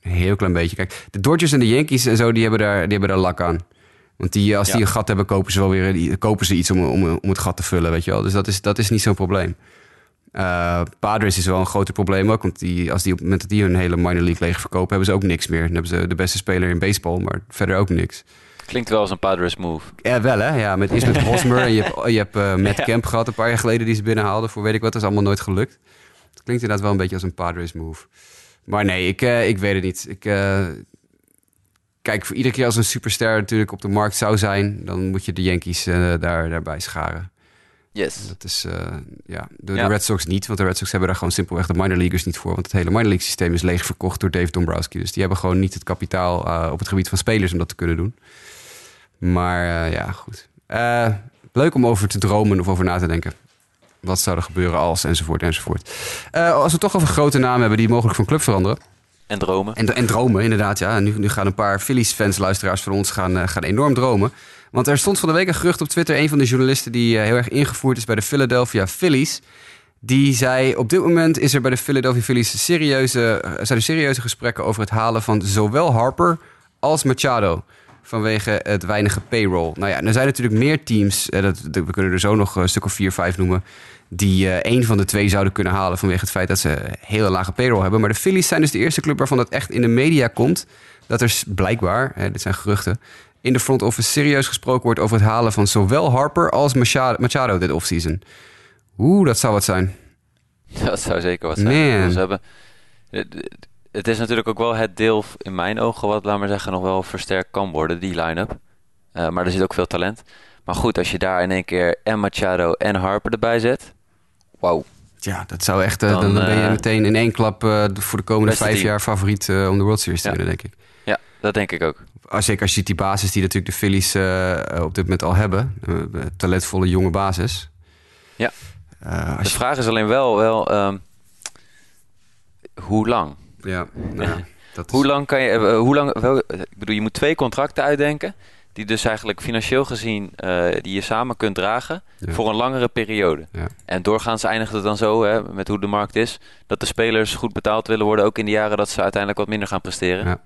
Een heel klein beetje. Kijk, de Dodgers en de Yankees en zo, die hebben daar, die hebben daar lak aan. Want die, als die een gat hebben, kopen ze wel weer kopen ze iets om, om, om het gat te vullen, weet je wel. Dus dat is, dat is niet zo'n probleem. Eh Padres is wel een groter probleem ook. Want die, als die op het moment dat die hun hele minor league leeg verkopen, hebben ze ook niks meer. Dan hebben ze de beste speler in baseball, maar verder ook niks. Klinkt wel als een Padres move. Ja, wel hè. Ja, met, eerst met Hosmer en je hebt, je hebt eh, Matt Kemp gehad een paar jaar geleden die ze binnenhaalden voor weet ik wat. Dat is allemaal nooit gelukt. Het klinkt inderdaad wel een beetje als een Padres move. Maar nee, ik, eh, ik weet het niet. Ik, eh, kijk, voor iedere keer als een superster natuurlijk op de markt zou zijn, dan moet je de Yankees daar, daarbij scharen. Yes. Dat is, ja, de, Ja. de Red Sox niet, want de Red Sox hebben daar gewoon simpelweg de minor leaguers niet voor. Want het hele minor league systeem is leeg verkocht door Dave Dombrowski. Dus die hebben gewoon niet het kapitaal op het gebied van spelers om dat te kunnen doen. Maar eh, ja, goed. Eh, leuk om over te dromen of over na te denken. Wat zou er gebeuren als, enzovoort, enzovoort. Eh, als we toch over grote namen hebben die mogelijk van club veranderen. En dromen. En, en dromen, inderdaad. Ja. Nu, nu gaan een paar Phillies-fans, luisteraars van ons, gaan, gaan enorm dromen. Want er stond van de week een gerucht op Twitter. Een van de journalisten die heel erg ingevoerd is bij de Philadelphia Phillies. Die zei, op dit moment is er bij de Philadelphia Phillies serieuze, zijn er serieuze gesprekken over het halen van zowel Harper als Machado. Vanwege het weinige payroll. Nou ja, er zijn natuurlijk meer teams, eh, dat, we kunnen er zo nog een stuk of vier, vijf noemen, die eh één van de twee zouden kunnen halen vanwege het feit dat ze hele lage payroll hebben. Maar de Phillies zijn dus de eerste club waarvan dat echt in de media komt. Dat er blijkbaar, hè, dit zijn geruchten, in de front office serieus gesproken wordt over het halen van zowel Harper als Machado, Machado dit offseason. Oeh, dat zou wat zijn. Dat zou zeker wat zijn. Man. Ze hebben, het- is natuurlijk ook wel het deel in mijn ogen wat, laat maar zeggen, nog wel versterkt kan worden, die line-up. Eh, maar er zit ook veel talent. Maar goed, als je daar in één keer en Machado en Harper erbij zet. Wauw. Ja, dat zou echt. eh, Dan, dan, dan ben je eh, meteen in één klap voor de komende vijf team. jaar favoriet om de World Series te Ja. winnen, denk ik. Ja, dat denk ik ook. Ah, Zeker als je ziet die basis die natuurlijk de Phillies op dit moment al hebben. Talentvolle jonge basis. Ja. De als je, vraag is alleen wel, wel ehm, hoe lang? Ja, nou, ja, dat is- Hoe lang kan je, eh, hoe lang, wel, ik bedoel, je moet twee contracten uitdenken. Die dus eigenlijk financieel gezien, eh, die je samen kunt dragen Ja. voor een langere periode. Ja. En doorgaans eindigt het dan zo, hè, met hoe de markt is, dat de spelers goed betaald willen worden, ook in de jaren dat ze uiteindelijk wat minder gaan presteren. Ja.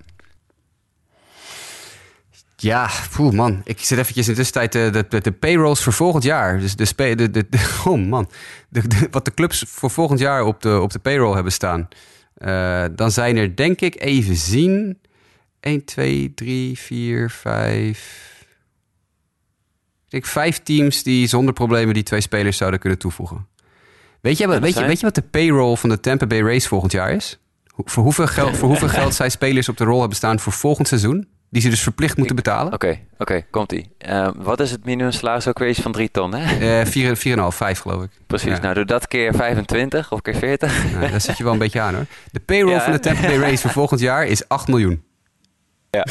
Ja, poeh, man. Ik zit eventjes in de tussentijd eh, de, de, de payrolls voor volgend jaar. Dus de, spe- de, de, de- oh man. De, de- wat de clubs voor volgend jaar op de, op de payroll hebben staan. Eh, dan zijn er denk ik even zien. 1, 2, 3, 4, 5. Ik denk vijf teams die zonder problemen die twee spelers zouden kunnen toevoegen. Weet je, wat- dat weet je, weet je wat de payroll van de Tampa Bay Rays volgend jaar is? Hoe- Voor hoeveel, geld, voor hoeveel geld zij spelers op de rol hebben staan voor volgend seizoen? Die ze dus verplicht moeten betalen? Oké, oké, komt-ie. wat is het minimum salaris ook weer iets van 3 ton, hè? 4, 4,5, 5 geloof ik. Precies, Ja. nou doe dat keer 25 of keer 40. Nou, daar zit je wel een beetje aan hoor. De payroll Ja, van de? Tampa Bay Rays voor volgend jaar is 8 miljoen. Ja.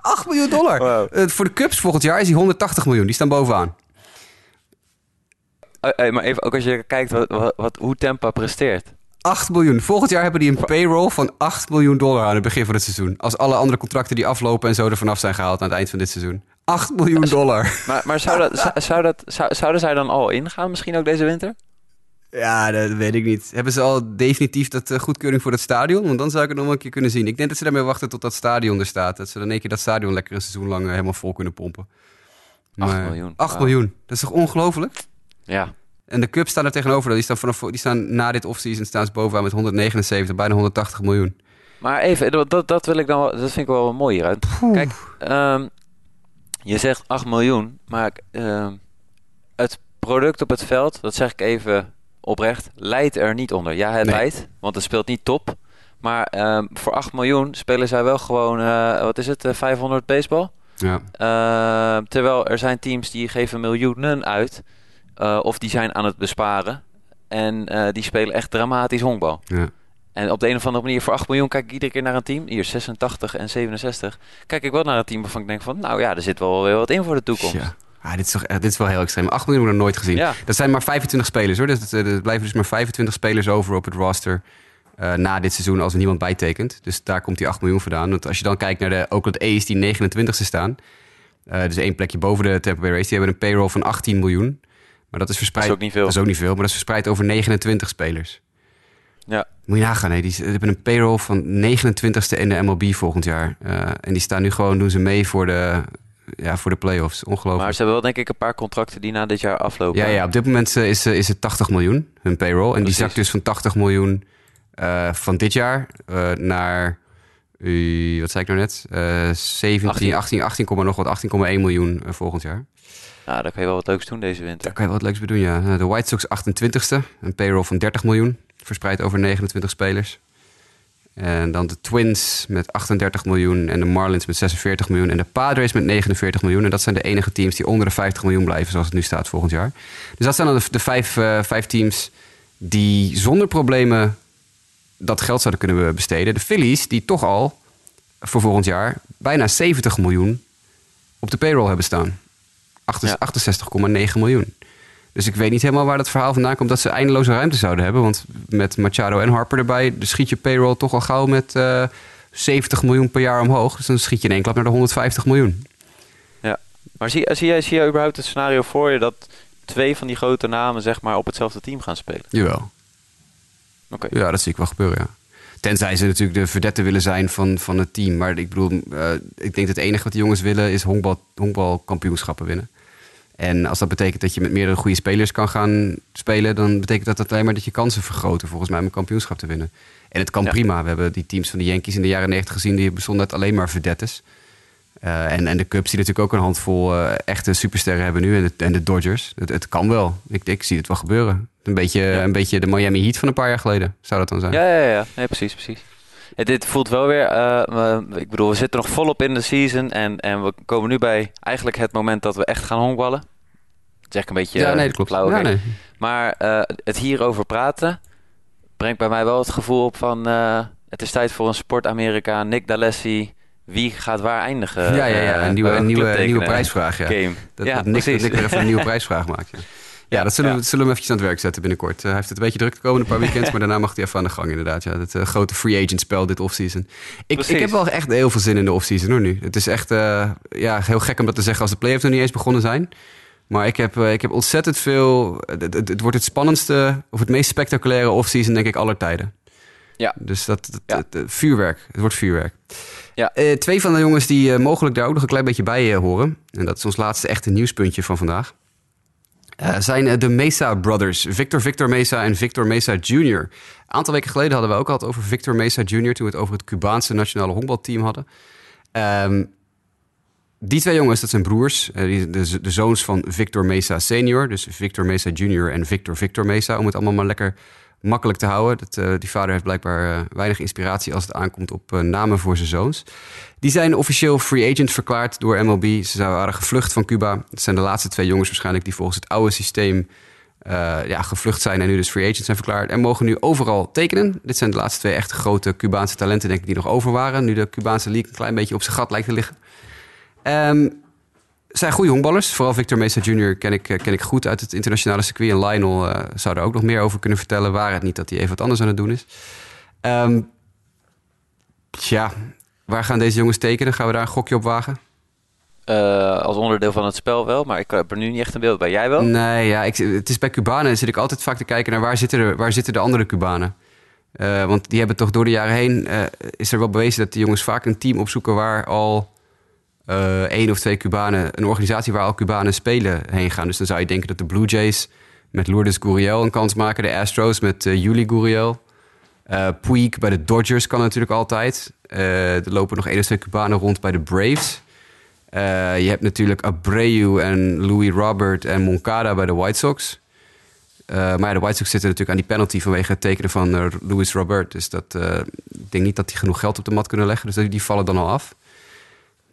8 miljoen dollar! Wow. Eh, voor de Cubs volgend jaar is die 180 miljoen. Die staan bovenaan. Eh, eh, maar even, ook als je kijkt wat, wat, wat- hoe Tampa presteert. 8 miljoen. Volgend jaar hebben die een payroll van 8 miljoen dollar aan het begin van het seizoen. Als alle andere contracten die aflopen en zo er vanaf zijn gehaald aan het eind van dit seizoen. 8 miljoen dollar. Maar, maar zou dat, zou, zou dat, zou, zouden zij dan al ingaan misschien ook deze winter? Ja, dat weet ik niet. Hebben ze al definitief dat eh, goedkeuring voor het stadion? Want dan zou ik het nog een keer kunnen zien. Ik denk dat ze daarmee wachten tot dat stadion er staat. Dat ze dan in één keer dat stadion lekker een seizoen lang eh, helemaal vol kunnen pompen. 8 Maar- miljoen. 8 Wauw. miljoen. Dat is toch ongelooflijk? Ja, En de Cubs staan er tegenover. Die staan, vanaf, die staan na dit offseason staan ze bovenaan met 179, bijna 180 miljoen. maar even, dat, dat, wil ik dan dat vind ik wel mooi hieruit. Kijk, ehm, je zegt 8 miljoen, maar ehm, het product op het veld, dat zeg ik even oprecht, leidt er niet onder. Ja, het Nee. leidt, want het speelt niet top. Maar ehm, voor 8 miljoen spelen zij wel gewoon, eh, wat is het, eh, 500 baseball? Ja. Terwijl er zijn teams die geven miljoenen uit. Eh, of die zijn aan het besparen. En eh, die spelen echt dramatisch honkbal. ja. En op de een of andere manier voor 8 miljoen kijk ik iedere keer naar een team. Hier 86 en 67. Kijk ik wel naar een team waarvan ik denk van... Nou ja, er zit wel weer wat in voor de toekomst. Ja. Ah, dit, is toch, dit is wel heel extreem. 8 miljoen heb ik nog nooit gezien. Ja. Dat zijn maar 25 spelers hoor. Dus het- er blijven dus maar 25 spelers over op het roster. eh, na dit seizoen als er niemand bijtekent. Dus daar komt die 8 miljoen vandaan. Want als je dan kijkt naar de Oakland A's die 29ste staan. dus één plekje boven de Tampa Bay Rays. Die hebben een payroll van 18 miljoen. Maar dat is verspreid. Dat is ook niet veel. Dat is ook niet veel, maar dat is verspreid over 29 spelers. Ja. Moet je nagaan, hè? die hebben een payroll van 29ste in de MLB volgend jaar. Eh, en die staan nu gewoon, doen ze mee voor de, ja, voor de playoffs. Ongelooflijk. Maar ze hebben wel denk ik een paar contracten die na dit jaar aflopen. Ja, ja, op dit moment eh, is, eh, is het 80 miljoen, hun payroll. En die zakt dus van 80 miljoen van dit jaar naar, wat zei ik nou net? Eh 17, 18. 18, 18, komma nog wat, 18,1 miljoen volgend jaar. Nou, daar kan je wel wat leuks doen deze winter. Daar kan je wel wat leuks bij doen, ja. Eh, De White Sox 28ste, een payroll van 30 miljoen, verspreid over 29 spelers. En dan de Twins met 38 miljoen en de Marlins met 46 miljoen en de Padres met 49 miljoen. En dat zijn de enige teams die onder de 50 miljoen blijven, zoals het nu staat volgend jaar. Dus dat zijn dan de, de vijf, eh, vijf teams die zonder problemen dat geld zouden kunnen besteden. De Phillies, die toch al voor volgend jaar bijna 70 miljoen op de payroll hebben staan. Achter- Ja. 68,9 miljoen. Dus ik weet niet helemaal waar dat verhaal vandaan komt dat ze eindeloze ruimte zouden hebben. Want met Machado en Harper erbij schiet je payroll toch al gauw met eh 70 miljoen per jaar omhoog. Dus dan schiet je in één klap naar de 150 miljoen. Ja. Maar zie, zie, jij, zie jij überhaupt het scenario voor je dat twee van die grote namen zeg maar op hetzelfde team gaan spelen? Jawel. Oké. Ja, dat zie ik wel gebeuren, ja. Tenzij ze natuurlijk de verdette willen zijn van, van het team. Maar ik bedoel, eh, ik denk dat het enige wat die jongens willen is honkbal, honkbalkampioenschappen winnen. En als dat betekent dat je met meerdere goede spelers kan gaan spelen, dan betekent dat alleen maar dat je kansen vergroten, volgens mij, om een kampioenschap te winnen. En het kan Ja. prima. We hebben die teams van de Yankees in de jaren 90 gezien, die bestonden uit alleen maar verdettes. Eh, en, en de Cubs die natuurlijk ook een handvol eh, echte supersterren hebben nu. En de, en de Dodgers. Het, het kan wel. Ik, ik zie het wel gebeuren. Een beetje, een beetje de Miami Heat van een paar jaar geleden. Zou dat dan zijn? Ja, ja, ja. Nee, precies, precies. Ja, dit voelt wel weer... eh, ik bedoel, we zitten nog volop in de season. En, en we komen nu bij eigenlijk het moment dat we echt gaan honkballen. Dat zeg ik een beetje Ja, eh, nee, dat klopt. Ja, nee. Maar eh, het hierover praten brengt bij mij wel het gevoel op van... eh, het is tijd voor een sport-Amerika. Nick D'Alessi. Wie gaat waar eindigen? ja, ja, ja. eh, Een nieuwe, een nieuwe, nieuwe prijsvraag. Ja. Game. Dat, ja, dat Nick, dat even een nieuwe prijsvraag maakt. Ja, ja dat zullen, Ja. We, zullen we hem eventjes aan het werk zetten binnenkort. Eh, hij heeft het een beetje druk de komende paar weekends, maar daarna mag hij even aan de gang inderdaad. Ja, het eh, grote free agent spel dit offseason. Ik, ik heb wel echt heel veel zin in de offseason hoor nu. Het is echt eh, ja, heel gek om dat te zeggen als de playoffs nog niet eens begonnen zijn. Maar ik heb, ik heb ontzettend veel... Het, het, het wordt het spannendste of het meest spectaculaire offseason denk ik aller tijden. Ja. Dus dat, dat, Ja. het, vuurwerk. Het wordt vuurwerk. Ja. Twee van de jongens die mogelijk daar ook nog een klein beetje bij horen. En dat is ons laatste echte nieuwspuntje van vandaag. Eh, zijn eh, de Mesa Brothers. Victor Victor Mesa en Victor Mesa Jr. Een aantal weken geleden hadden we ook al het over Victor Mesa Jr. toen we het over het Cubaanse nationale honkbalteam hadden. Ehm, die twee jongens, dat zijn broers. eh, de, de zoons van Victor Mesa senior. Dus Victor Mesa junior en Victor Victor Mesa. Om het allemaal maar lekker makkelijk te houden. Dat, die vader heeft blijkbaar weinig inspiratie als het aankomt op namen voor zijn zoons. Die zijn officieel free agent verklaard door MLB. Ze waren gevlucht van Cuba. Het zijn de laatste twee jongens waarschijnlijk die volgens het oude systeem eh, ja, gevlucht zijn en nu dus free agent zijn verklaard. En mogen nu overal tekenen. Dit zijn de laatste twee echt grote Cubaanse talenten, denk ik, die nog over waren. Nu de Cubaanse league een klein beetje op zijn gat lijkt te liggen. Ehm zijn goede honkballers. Vooral Victor Mesa Jr. ken ik, eh, ken ik goed uit het internationale circuit. En Lionel eh, zou er ook nog meer over kunnen vertellen. Waar het niet dat hij even wat anders aan het doen is. Ehm tja, waar gaan deze jongens tekenen? Gaan we daar een gokje op wagen? Eh, als onderdeel van het spel wel, maar ik heb er nu niet echt een beeld bij. Jij wel? Nee, ja, ik, het is bij Cubanen zit ik altijd vaak te kijken naar waar zitten de, waar zitten de andere Cubanen. Eh, want die hebben toch door de jaren heen, eh, is er wel bewezen dat die jongens vaak een team opzoeken waar al één of twee Cubanen, een organisatie waar al Cubanen spelen, heen gaan. Dus dan zou je denken dat de Blue Jays met Lourdes Gurriel een kans maken, de Astros met Yuli Gurriel. Eh Puig bij de Dodgers kan natuurlijk altijd. Eh, er lopen nog één of twee Cubanen rond bij de Braves. Eh, je hebt natuurlijk Abreu en Louis Robert en Moncada bij de White Sox. Maar ja, de White Sox zitten natuurlijk aan die penalty vanwege het tekenen van eh, Louis Robert. Dus dat, ik denk niet dat die genoeg geld op de mat kunnen leggen. Dus die- vallen dan al af.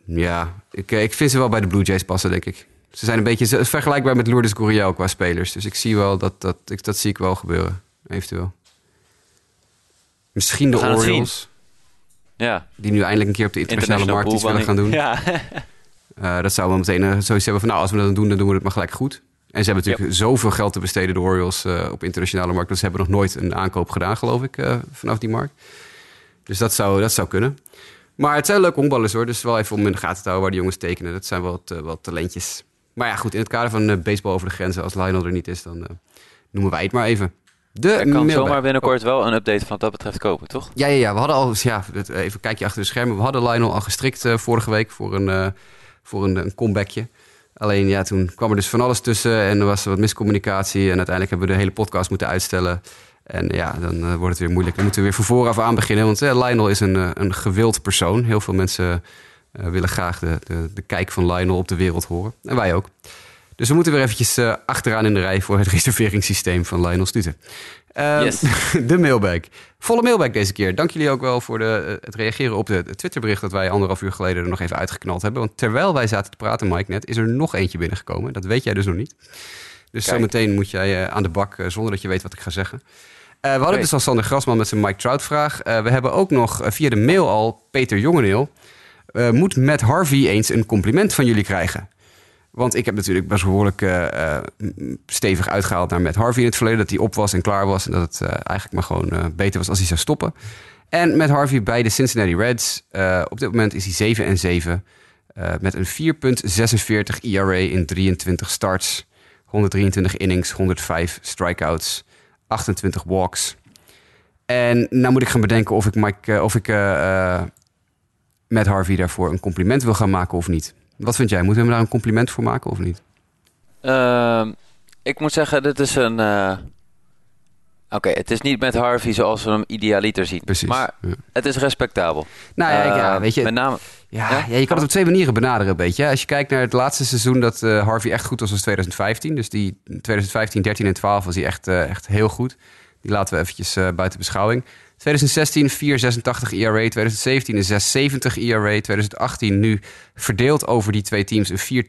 Ja, ik, ik vind ze wel bij de Blue Jays passen, denk ik. Ze zijn een beetje vergelijkbaar met Lourdes Gurriel qua spelers. Dus ik zie wel dat, dat, ik, dat zie ik wel gebeuren, eventueel. Misschien de Orioles, Ja. die nu eindelijk een keer op de internationale markt iets willen gaan doen. Ja. Eh, dat zou wel meteen zoiets hebben van, nou, als we dat dan doen, dan doen we het maar gelijk goed. En ze hebben natuurlijk zoveel geld te besteden, de Orioles, eh, op internationale markt. Dus ze hebben nog nooit een aankoop gedaan, geloof ik, vanaf die markt. Dus dat zou, dat zou kunnen. Maar het zijn leuke honkballers hoor. Dus wel even om in de gaten te houden waar die jongens tekenen. Dat zijn wel, wat, talentjes. Maar ja, goed, in het kader van baseball over de grenzen, als Lionel er niet is, dan noemen wij het maar even. De Er kan mailbag. zomaar binnenkort wel een update van wat dat betreft kopen, toch? Ja, ja, ja, we hadden al, ja, even een kijkje achter de schermen. We hadden Lionel al gestrikt eh, vorige week voor een, eh, voor een, een comebackje. Alleen ja, toen kwam er dus van alles tussen en er was wat miscommunicatie. En uiteindelijk hebben we de hele podcast moeten uitstellen. En ja, dan eh, wordt het weer moeilijk. Dan moeten we weer van vooraf aan beginnen. Want Lionel is een, een gewild persoon. Heel veel mensen willen graag de, de, de kijk van Lionel op de wereld horen. En wij ook. Dus we moeten weer eventjes eh, achteraan in de rij voor het reserveringssysteem van Lionel Stuten. Ehm, Yes. de mailbag. Volle mailbag deze keer. Dank jullie ook wel voor de, eh, het reageren op de, het Twitterbericht dat wij anderhalf uur geleden er nog even uitgeknald hebben. Want terwijl wij zaten te praten, Mike, net, is er nog eentje binnengekomen. Dat weet jij dus nog niet. Dus Kijk. zometeen moet jij eh, aan de bak zonder dat je weet wat ik ga zeggen. We hadden dus al Sander Grasman met zijn Mike Trout vraag. We hebben ook nog via de mail al Peter Jongeneel. Eh, moet Matt Harvey eens een compliment van jullie krijgen? Want ik heb natuurlijk best behoorlijk eh, eh, stevig uitgehaald naar Matt Harvey in het verleden. Dat hij op was en klaar was. En dat het eh, eigenlijk maar gewoon beter was als hij zou stoppen. En Matt Harvey bij de Cincinnati Reds. op dit moment is hij 7 en 7. eh, met een 4,46 ERA in 23 starts. 123 innings, 105 strikeouts, 28 walks. En nou moet ik gaan bedenken of ik, Mike, of ik Matt Harvey daarvoor een compliment wil gaan maken of niet. Wat vind jij? Moeten we hem daar een compliment voor maken of niet? Ehm, ik moet zeggen, dit is een... eh, Oké, het is niet met Harvey zoals we hem idealiter zien. Precies, Maar ja. het is respectabel. Nou ja, ik- ja, Eh, weet je, Met name... Ja, Ja? ja, je kan het op twee manieren benaderen een beetje. Als je kijkt naar het laatste seizoen dat eh, Harvey echt goed was, was 2015. Dus die 2015, 13 en 12 was hij echt, eh, echt heel goed. Die laten we eventjes buiten beschouwing. 2016 4,86 ERA, 2017 een 6,70 ERA, 2018 nu verdeeld over die twee teams een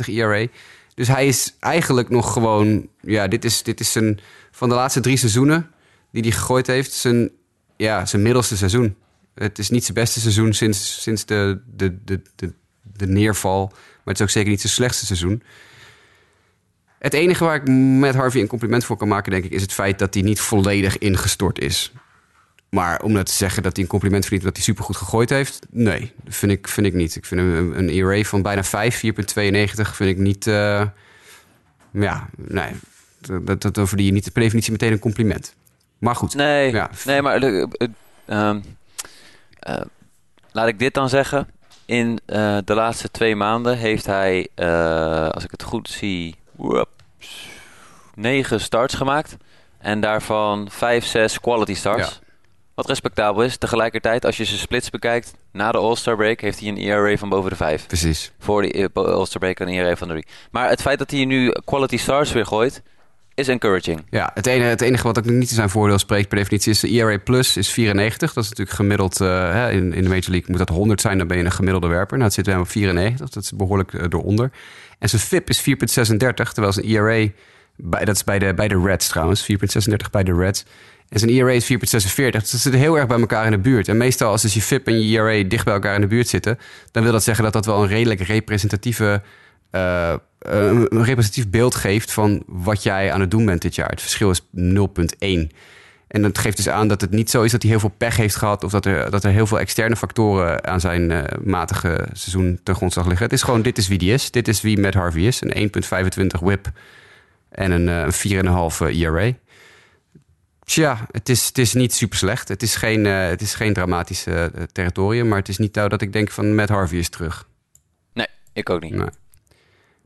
4,92 ERA. Dus hij is eigenlijk nog gewoon, ja, dit is, dit is zijn, van de laatste drie seizoenen die hij gegooid heeft, zijn, ja, zijn middelste seizoen. Het is niet zijn beste seizoen sinds, sinds de, de, de, de, de neerval. Maar het is ook zeker niet zijn slechtste seizoen. Het enige waar ik met Harvey een compliment voor kan maken, denk ik, is het feit dat hij niet volledig ingestort is. Maar om nou te zeggen dat hij een compliment verdient dat hij supergoed gegooid heeft, nee, dat vind ik, vind ik niet. Ik vind een, een ERA van bijna 5, 4,92 vind ik niet. eh, ja, nee, dat, dat, dat verdien je niet per definitie meteen een compliment. Maar goed. Nee, Ja. nee maar eh, ehm, eh, laat ik dit dan zeggen. In de laatste twee maanden heeft hij, als ik het goed zie, woeps, negen starts gemaakt. En daarvan vijf, zes quality starts. Ja. Wat respectabel is. Tegelijkertijd, als je zijn splits bekijkt, na de All-Star break heeft hij een ERA van boven de vijf. Precies. Voor de eh, All-Star break een ERA van de drie. Maar het feit dat hij nu quality stars weer gooit, is encouraging. Ja, het enige, het enige wat ook niet in zijn voordeel spreekt per definitie is de ERA Plus is 94. Dat is natuurlijk gemiddeld, eh, in, in de Major League moet dat 100 zijn, dan ben je een gemiddelde werper. Nou, het zit bij hem op 94, dat is behoorlijk eh, eronder. En zijn FIP is 4,36, terwijl zijn ERA, bij, dat is bij de, bij de Reds trouwens, 4,36 bij de Reds. En zijn ERA is 4,46, dus dat zit heel erg bij elkaar in de buurt. En meestal als dus je FIP en je ERA dicht bij elkaar in de buurt zitten, dan wil dat zeggen dat dat wel een redelijk representatieve eh, een een representatief beeld geeft van wat jij aan het doen bent dit jaar. Het verschil is 0,1. En dat geeft dus aan dat het niet zo is dat hij heel veel pech heeft gehad... of dat er, dat er heel veel externe factoren aan zijn eh, matige seizoen ten grondslag liggen. Het is gewoon, dit is wie die is. Dit is wie Matt Harvey is. Een 1,25 whip en een, eh, een 4,5 ERA. Tja, het is, het is niet super slecht. Het is geen, eh, het is geen dramatisch eh, territorium... maar het is niet nou dat ik denk van Matt Harvey is terug. Nee, ik ook niet. Nee.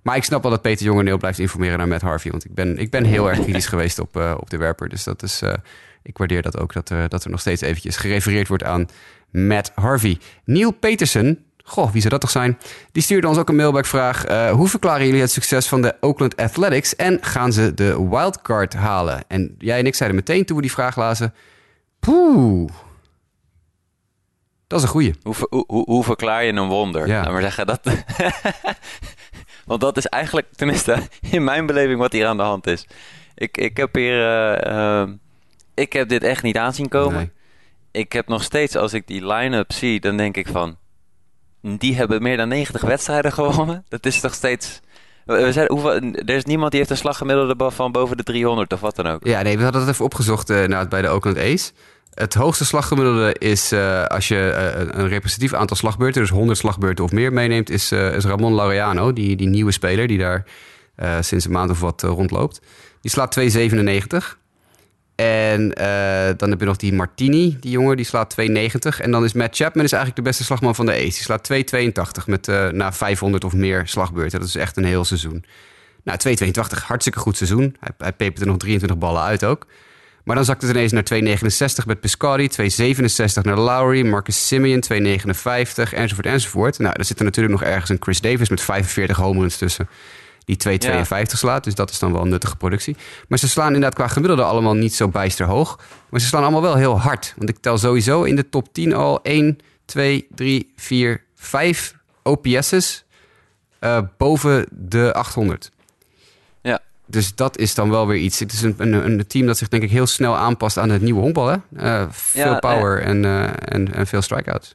Maar ik snap wel dat Peter Jongerneel blijft informeren naar Matt Harvey. Want ik ben, ik ben heel erg kritisch geweest op, eh, op de werper. Dus dat is, ik waardeer dat ook, dat er, dat er nog steeds eventjes gerefereerd wordt aan Matt Harvey. Neil Peterson, goh, wie zou dat toch zijn? Die stuurde ons ook een mailbackvraag. eh hoe verklaren jullie het succes van de Oakland Athletics en gaan ze de wildcard halen? En jij en ik zeiden meteen toen we die vraag lazen... Poeh, dat is een goeie. Hoe, hoe, hoe, hoe verklaar je een wonder? Ja. Laat maar zeggen, dat... Want dat is eigenlijk, tenminste in mijn beleving, wat hier aan de hand is. Ik, ik heb hier... eh, eh, ik heb dit echt niet aanzien komen. Nee. Ik heb nog steeds, als ik die line-up zie, dan denk ik van... Die hebben meer dan 90 wedstrijden gewonnen. Dat is toch steeds... We hoeveel, er is niemand die heeft een slaggemiddelde van boven de 300 of wat dan ook. Ja, nee, we hadden het even opgezocht nou, bij de Oakland A's. Het hoogste slaggemiddelde is eh, als je eh, een representatief aantal slagbeurten, dus 100 slagbeurten of meer meeneemt, is, is Ramon Laureano, die, die nieuwe speler die daar sinds een maand of wat rondloopt. Die slaat 2,97. En eh, dan heb je nog die Martini, die jongen, die slaat 2,90. En dan is Matt Chapman is eigenlijk de beste slagman van de A's. Die slaat 2,82 met eh na 500 of meer slagbeurten. Dat is echt een heel seizoen. Nou, 2,82, hartstikke goed seizoen. Hij, hij er nog 23 ballen uit ook. Maar dan zakt het ineens naar 2,69 met Piscotty, 2,67 naar Lowry, Marcus Simeon, 2,59, enzovoort, enzovoort. Nou, er zit er natuurlijk nog ergens een Chris Davis met 45 home runs tussen, die 2,52 slaat. Dus dat is dan wel een nuttige productie. Maar ze slaan inderdaad qua gemiddelde allemaal niet zo bijster hoog. Maar ze slaan allemaal wel heel hard. Want ik tel sowieso in de top 10 al 1, 2, 3, 4, 5 OPS's eh, boven de 800. Ja. Dus dat is dan wel weer iets. Het is een, een, een team dat zich denk ik heel snel aanpast aan het nieuwe honkbal. Hè? Eh, veel Ja, power en, eh, en, en veel strikeouts.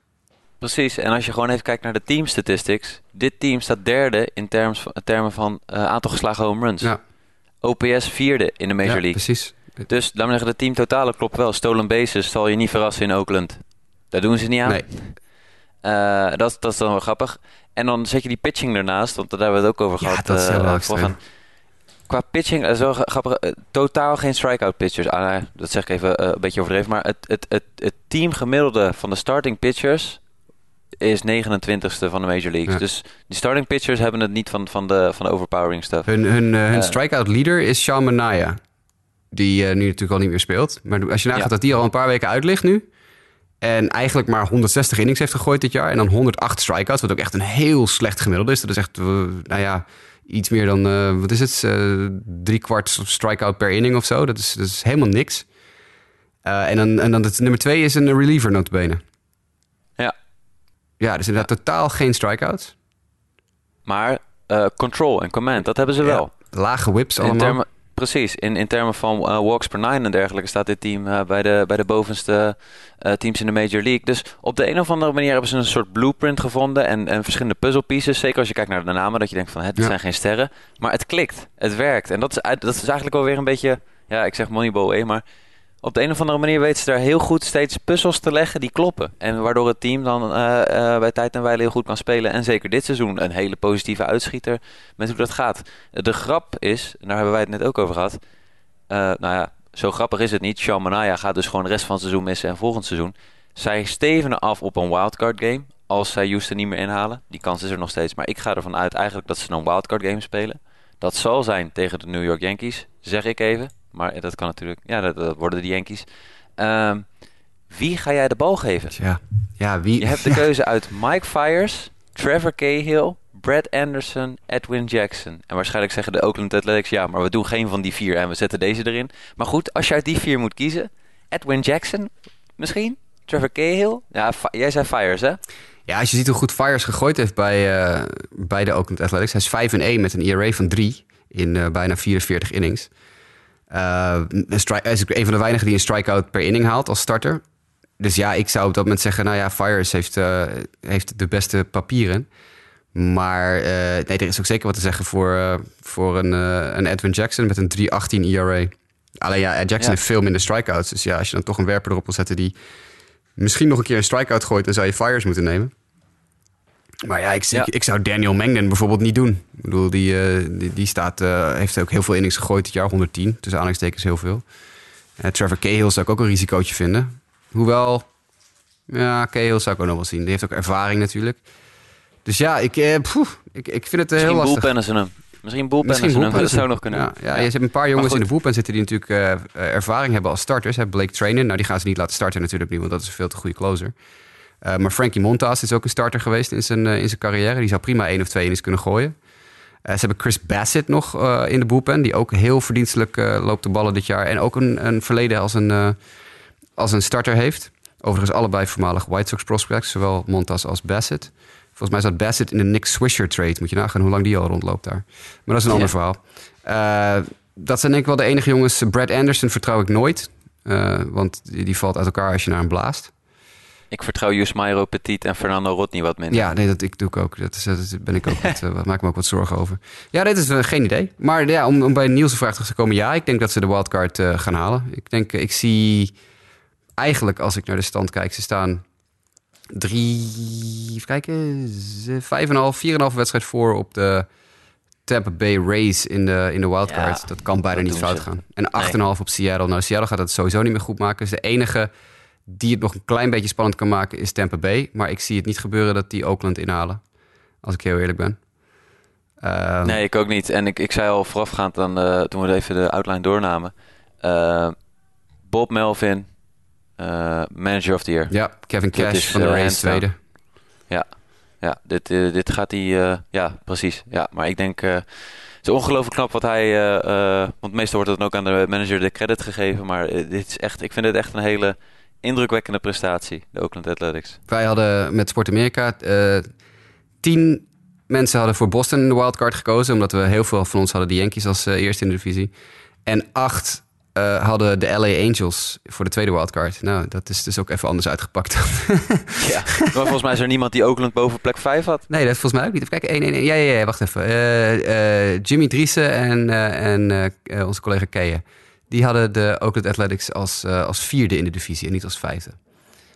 Precies, en als je gewoon even kijkt naar de team statistics. Dit team staat derde in terms termen van eh, aantal geslagen home runs. Ja, OPS vierde in de Major ja, League. precies. Dus laat me zeggen, de team totale klopt wel. Stolen bases zal je niet verrassen in Oakland. Daar doen ze niet aan. Nee. Eh, dat, dat is dan wel grappig. En dan zet je die pitching ernaast, want daar hebben we het ook over Ja, gehad. dat is heel voorgaan. qua pitching, dat is wel grappig. Totaal geen strikeout pitchers. Ah, nee, dat zeg ik even een beetje overdreven. Maar het, het, het, het team gemiddelde van de starting pitchers is 29ste van de Major Leagues. Ja. Dus die starting pitchers hebben het niet van, van, de, van de overpowering stuff. Hun, hun, eh, hun strikeout leader is Sean Manaya. Die eh, nu natuurlijk al niet meer speelt. Maar als je nagaat Ja. dat die al een paar weken uit ligt nu. En eigenlijk maar 160 innings heeft gegooid dit jaar. En dan 108 strikeouts. Wat ook echt een heel slecht gemiddelde is. Dat is echt, eh, nou ja, iets meer dan, wat is het? Drie kwart strikeout per inning of zo. Dat is, dat is helemaal niks. En, dan, en dan het nummer twee is een reliever notabene. Ja. Dus inderdaad totaal geen strikeouts. Maar eh, control en command, dat hebben ze wel. Lage whips In allemaal. termen, precies, in, in termen van eh, walks per nine en dergelijke staat dit team eh, bij, de, bij de bovenste teams in de Major League. Dus op de een of andere manier hebben ze een soort blueprint gevonden en, en verschillende puzzle pieces. Zeker als je kijkt naar de namen, dat je denkt van het Ja. zijn geen sterren. Maar het klikt, het werkt. En dat is, dat is eigenlijk wel weer een beetje, ja ik zeg Moneyball, eh, maar op de een of andere manier weten ze daar heel goed steeds puzzels te leggen die kloppen. En waardoor het team dan eh, eh, bij tijd en wijle heel goed kan spelen. En zeker dit seizoen een hele positieve uitschieter met hoe dat gaat. De grap is, daar hebben wij het net ook over gehad. eh, nou ja, zo grappig is het niet. Sean Manaya gaat dus gewoon de rest van het seizoen missen en volgend seizoen. Zij stevenen af op een wildcard game. Als zij Houston niet meer inhalen. Die kans is er nog steeds. Maar ik ga ervan uit eigenlijk dat ze een wildcard game spelen. Dat zal zijn tegen de New York Yankees. Zeg ik even. Maar dat kan natuurlijk. Ja, dat, dat worden de Yankees. Ehm, wie ga jij de bal geven? Ja, ja wie... Je hebt de keuze uit Mike Fyers, Trevor Cahill, Brad Anderson, Edwin Jackson. En waarschijnlijk zeggen de Oakland Athletics... ja, maar we doen geen van die vier en we zetten deze erin. Maar goed, als je uit die vier moet kiezen... Edwin Jackson misschien? Trevor Cahill? Ja, jij zei Fyers, hè? Ja, als je ziet hoe goed Fires gegooid heeft bij, eh, bij de Oakland Athletics. Hij is 5 en 1 met een ERA van 3 in eh, bijna 44 innings. Hij is een van de weinigen die een strikeout per inning haalt als starter. Dus ja, ik zou op dat moment zeggen, nou ja, Fires heeft, eh, heeft de beste papieren. Maar eh, nee, er is ook zeker wat te zeggen voor, voor een, een Edwin Jackson met een 3.18 ERA. Alleen ja, Jackson Ja. heeft veel minder strikeouts. Dus ja, als je dan toch een werper erop wil zetten die misschien nog een keer een strikeout gooit, dan zou je Fires moeten nemen. Maar ja, ik, Ja. Ik, zou Daniel Mengden bijvoorbeeld niet doen. Ik bedoel, die, eh, die, die staat, eh, heeft ook heel veel innings gegooid dit jaar, 110. Tussen aanhalingstekens heel veel. Eh, Trevor Cahill zou ik ook een risicootje vinden. Hoewel, ja, Cahill zou ik ook nog wel zien. Die heeft ook ervaring natuurlijk. Dus ja, ik, ik, ik vind het heel Misschien lastig. ze hem. Misschien bullpennen ze hem, dat zou nog kunnen. Ja, ja, je hebt een paar jongens in de bullpen zitten die natuurlijk ervaring hebben als starters. Hè. Blake Trainer, nou die gaan ze niet laten starten natuurlijk nu, want dat is een veel te goede closer. Eh, maar Frankie Montas is ook een starter geweest in zijn, eh, in zijn carrière. Die zou prima één of twee innings kunnen gooien. Eh, ze hebben Chris Bassett nog in de bullpen, die ook heel verdienstelijk loopt de ballen dit jaar. En ook een, een verleden als een, als een starter heeft. Overigens allebei voormalig White Sox prospects, zowel Montas als Bassett. Volgens mij zat Bassett in de Nick Swisher trade. Moet je nagaan hoe lang die al rondloopt daar. Maar dat is een ander verhaal. Dat zijn denk ik wel de enige jongens. Brad Anderson vertrouw ik nooit. Want die, die valt uit elkaar als je naar hem blaast. Ik vertrouw Yusmairo Petit en Fernando Rodney wat minder. Ja, nee, dat ik doe ik ook. Dat, is, dat ben ik ook wat, eh, maak me ook wat zorgen over. Ja, dit is eh, geen idee. Maar ja, om, om bij Niels' vraag terug te komen, ja, ik denk dat ze de wildcard eh, gaan halen. Ik denk, ik zie eigenlijk als ik naar de stand kijk, ze staan drie, even kijken, vijf en een half, vier en een half wedstrijd voor op de Tampa Bay Rays in de, in de wildcard. Ja, dat kan bijna dat niet fout ze. gaan. En acht en een half op Seattle. Nou, Seattle gaat het sowieso niet meer goed maken. Dus de enige die het nog een klein beetje spannend kan maken is Tampa Bay. Maar ik zie het niet gebeuren dat die Oakland inhalen. Als ik heel eerlijk ben. Ehm, Nee, ik ook niet. En ik, ik zei al voorafgaand aan, toen we even de outline doornamen. eh, Bob Melvin, eh, manager of the year. Ja, Kevin Dit Cash is, van de eh, Rays tweede. Ja, dit, eh, dit gaat hij... ja, precies. Ja, maar ik denk... het is ongelooflijk knap wat hij... want meestal wordt het ook aan de manager de credit gegeven. Maar dit is echt, ik vind het echt een hele indrukwekkende prestatie. De Oakland Athletics. Wij hadden met Sport Amerika eh, tien mensen hadden voor Boston in de wildcard gekozen. Omdat we heel veel van ons hadden de Yankees als eh, eerste in de divisie. En acht eh, hadden de LA Angels voor de tweede wildcard. Nou, dat is dus ook even anders uitgepakt. Ja. maar volgens mij is er niemand die Oakland boven plek 5 had. Nee, dat is volgens mij ook niet. Even kijken. 1, 1, 1. Ja, ja, ja, wacht even. Jimmy Driessen en, en onze collega Keeën. Die hadden de Oakland Athletics als, eh, als vierde in de divisie en niet als vijfde.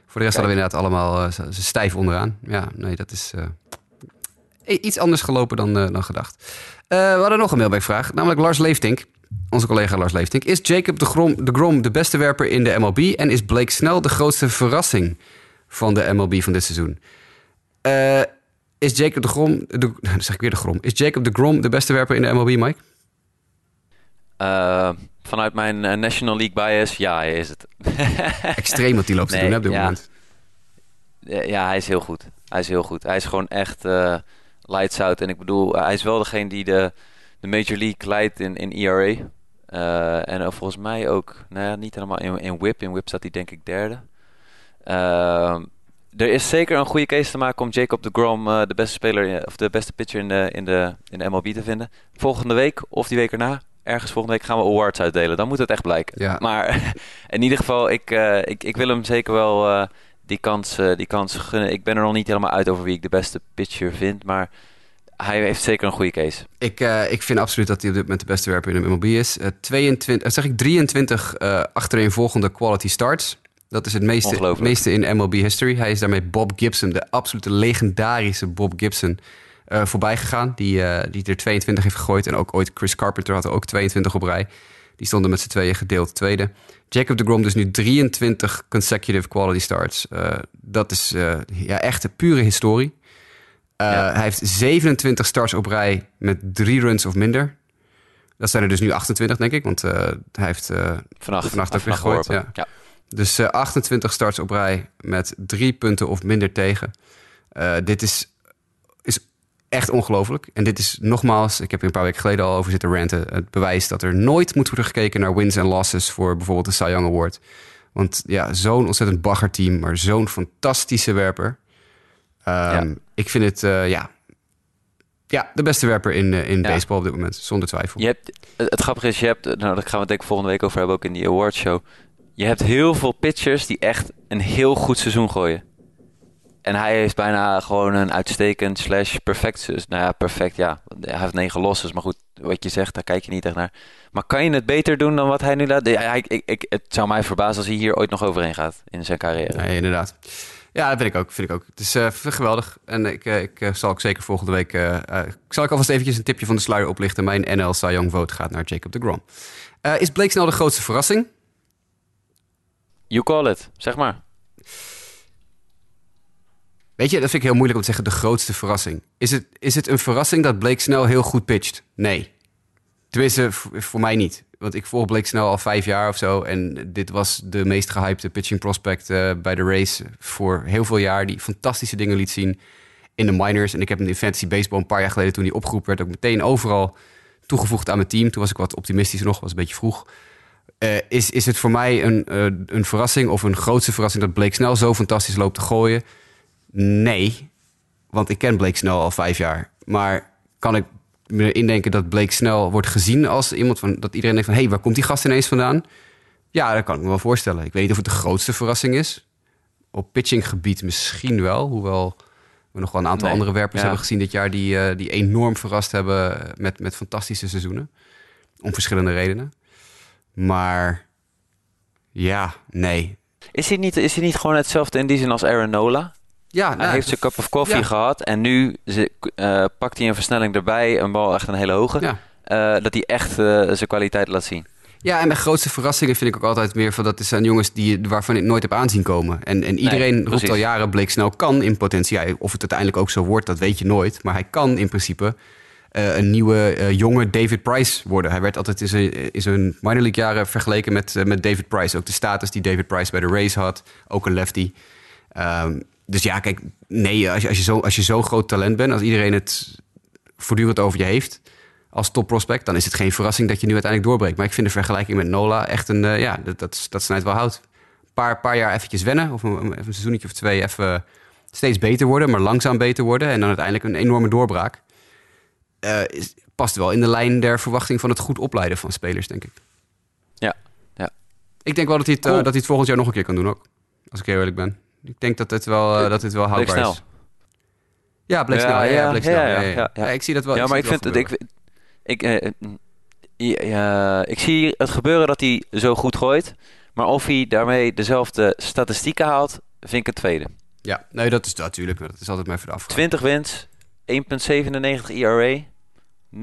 Voor de rest hadden we inderdaad allemaal ze ze stijf onderaan. Ja, nee, dat is... eh, iets anders gelopen dan, dan gedacht. Eh, we hadden nog een mailbackvraag, namelijk Lars Leeftink. Onze collega Lars Leeftink. Is Jacob de Grom, de Grom de beste werper in de MLB? En is Blake Snell de grootste verrassing van de MLB van dit seizoen? Eh, is Jacob de Grom... De, dan zeg ik weer de Grom. Is Jacob de Grom de beste werper in de MLB, Mike? Eh, vanuit mijn eh, National League bias, ja, hij is het. Extreem wat hij loopt te doen hè, op dit ja. moment. Eh, ja, hij is heel goed. Hij is heel goed. Hij is gewoon echt eh lights out. En ik bedoel, hij is wel degene die de, de Major League leidt in, in ERA. Eh, en volgens mij ook, nou ja, niet helemaal in, in WHIP. In WHIP staat hij denk ik derde. Ehm, er is zeker een goede case te maken om Jacob de Grom eh, de beste speler of de beste pitcher in de, in, de, in de MLB te vinden. Volgende week of die week erna, ergens volgende week gaan we awards uitdelen. Dan moet het echt blijken. Ja. Maar in ieder geval, ik, eh, ik, ik wil hem zeker wel eh, die, kans, eh, die kans gunnen. Ik ben er nog niet helemaal uit over wie ik de beste pitcher vind. Maar hij heeft zeker een goede case. Ik, ik vind absoluut dat hij op dit moment de beste werper in de MLB is. Eh 22, eh, zeg ik 23 eh achtereenvolgende quality starts. Dat is het meeste, meeste in MLB history. Hij is daarmee Bob Gibson, de absolute legendarische Bob Gibson, eh, voorbij gegaan. Die, eh, die er 22 heeft gegooid. En ook ooit Chris Carpenter had er ook 22 op rij. Die stonden met z'n tweeën gedeeld tweede. Jacob de Grom dus nu 23 consecutive quality starts. Eh, dat is ja, echt een pure historie. Ja. Hij heeft 27 starts op rij met drie runs of minder. Dat zijn er dus nu 28, denk ik. Want hij heeft vannacht, vannacht ook weer gegooid. Ja. ja. Dus uh, 28 starts op rij met drie punten of minder tegen. Dit is echt ongelooflijk. En dit is nogmaals, ik heb er een paar weken geleden al over zitten ranten... het bewijs dat er nooit moet worden gekeken naar wins en losses... voor bijvoorbeeld de Cy Young Award. Want ja, zo'n ontzettend baggerteam, maar zo'n fantastische werper... Um, ja. Ik vind het, uh, ja, ja, de beste werper in, uh, in ja. baseball op dit moment, zonder twijfel. Je hebt, het grappige is, je hebt, nou, daar gaan we het denk ik volgende week over hebben, ook in die awardshow. Je hebt heel veel pitchers die echt een heel goed seizoen gooien. En hij heeft bijna gewoon een uitstekend slash perfect... Nou ja, perfect, ja. Hij heeft negen losses, maar goed, wat je zegt, daar kijk je niet echt naar. Maar kan je het beter doen dan wat hij nu laat? Ja, ik, ik, het zou mij verbazen als hij hier ooit nog overheen gaat in zijn carrière. Nee, inderdaad. Ja, dat vind ik ook. Vind ik ook. Het is uh, geweldig. En ik, uh, ik uh, zal ook zeker volgende week... zal ik alvast eventjes een tipje van de sluier oplichten. Mijn NL Cy Young vote gaat naar Jacob de Grom. is Blake snel de grootste verrassing? You call it. Zeg maar. Weet je, dat vind ik heel moeilijk om te zeggen de grootste verrassing. Is het, is het een verrassing dat Blake snel heel goed pitcht? Nee. Tenminste, voor mij niet. Want ik volg Blake snel al vijf jaar of zo. En dit was de meest gehypte pitching prospect uh, bij de race voor heel veel jaar. Die fantastische dingen liet zien in de minors. En ik heb hem in fantasy baseball een paar jaar geleden toen hij opgeroepen werd... ook meteen overal toegevoegd aan mijn team. Toen was ik wat optimistischer nog, was een beetje vroeg. Uh, is, is het voor mij een, uh, een verrassing of een grootste verrassing... dat Blake snel zo fantastisch loopt te gooien? Nee, want ik ken Blake snel al vijf jaar. Maar kan ik me indenken dat Blake snel wordt gezien als iemand van dat iedereen denkt van hé, hey, waar komt die gast ineens vandaan? Ja, dat kan ik me wel voorstellen. Ik weet niet of het de grootste verrassing is. Op pitchinggebied misschien wel, hoewel we nog wel een aantal nee, andere werpers ja. hebben gezien dit jaar die, uh, die enorm verrast hebben met, met fantastische seizoenen. Om verschillende redenen. Maar ja, nee. Is hij niet, is hij niet gewoon hetzelfde in die zin als Aaron Nola? Ja, hij nou, heeft zijn cup of coffee ja. gehad en nu uh, pakt hij een versnelling erbij, een bal echt een hele hoge, ja. uh, dat hij echt uh, zijn kwaliteit laat zien. Ja, en bij grootste verrassingen vind ik ook altijd meer van dat zijn jongens die, waarvan ik nooit heb aanzien komen. En, en iedereen nee, roept al jaren, Blake snel kan in potentie. Of het uiteindelijk ook zo wordt, dat weet je nooit. Maar hij kan in principe uh, een nieuwe uh, jonge David Price worden. Hij werd altijd in zijn, in zijn minor league jaren vergeleken met, uh, met David Price. Ook de status die David Price bij de Rays had. Ook een lefty. Um, dus ja, kijk, nee, als je, als je, zo, als je zo groot talent bent, als iedereen het voortdurend over je heeft als topprospect, dan is het geen verrassing dat je nu uiteindelijk doorbreekt. Maar ik vind de vergelijking met Nola echt een, uh, ja, dat, dat, dat snijdt wel hout. Een paar, paar jaar eventjes wennen, of een, een seizoentje of twee even steeds beter worden, maar langzaam beter worden en dan uiteindelijk een enorme doorbraak. Uh, is, past wel in de lijn der verwachting van het goed opleiden van spelers, denk ik. Ja, ja. Ik denk wel dat hij, het, cool. uh, dat hij het volgend jaar nog een keer kan doen ook. Als ik heel eerlijk ben. Ik denk dat dit wel, uh, dat dit wel houdbaar is. Ja, Blake ja, snel. Ja, ja, Blake snel. ja, Ja, ja, ja, ja. ik zie dat wel. Ja, maar ik vind het... Ik, ik, uh, ja, ik zie het gebeuren dat hij zo goed gooit. Maar of hij daarmee dezelfde statistieken haalt, vind ik het tweede. Ja, nee, dat is natuurlijk. Dat is altijd voor de afvraag. 20 wins, 1,97 ERA, 0,97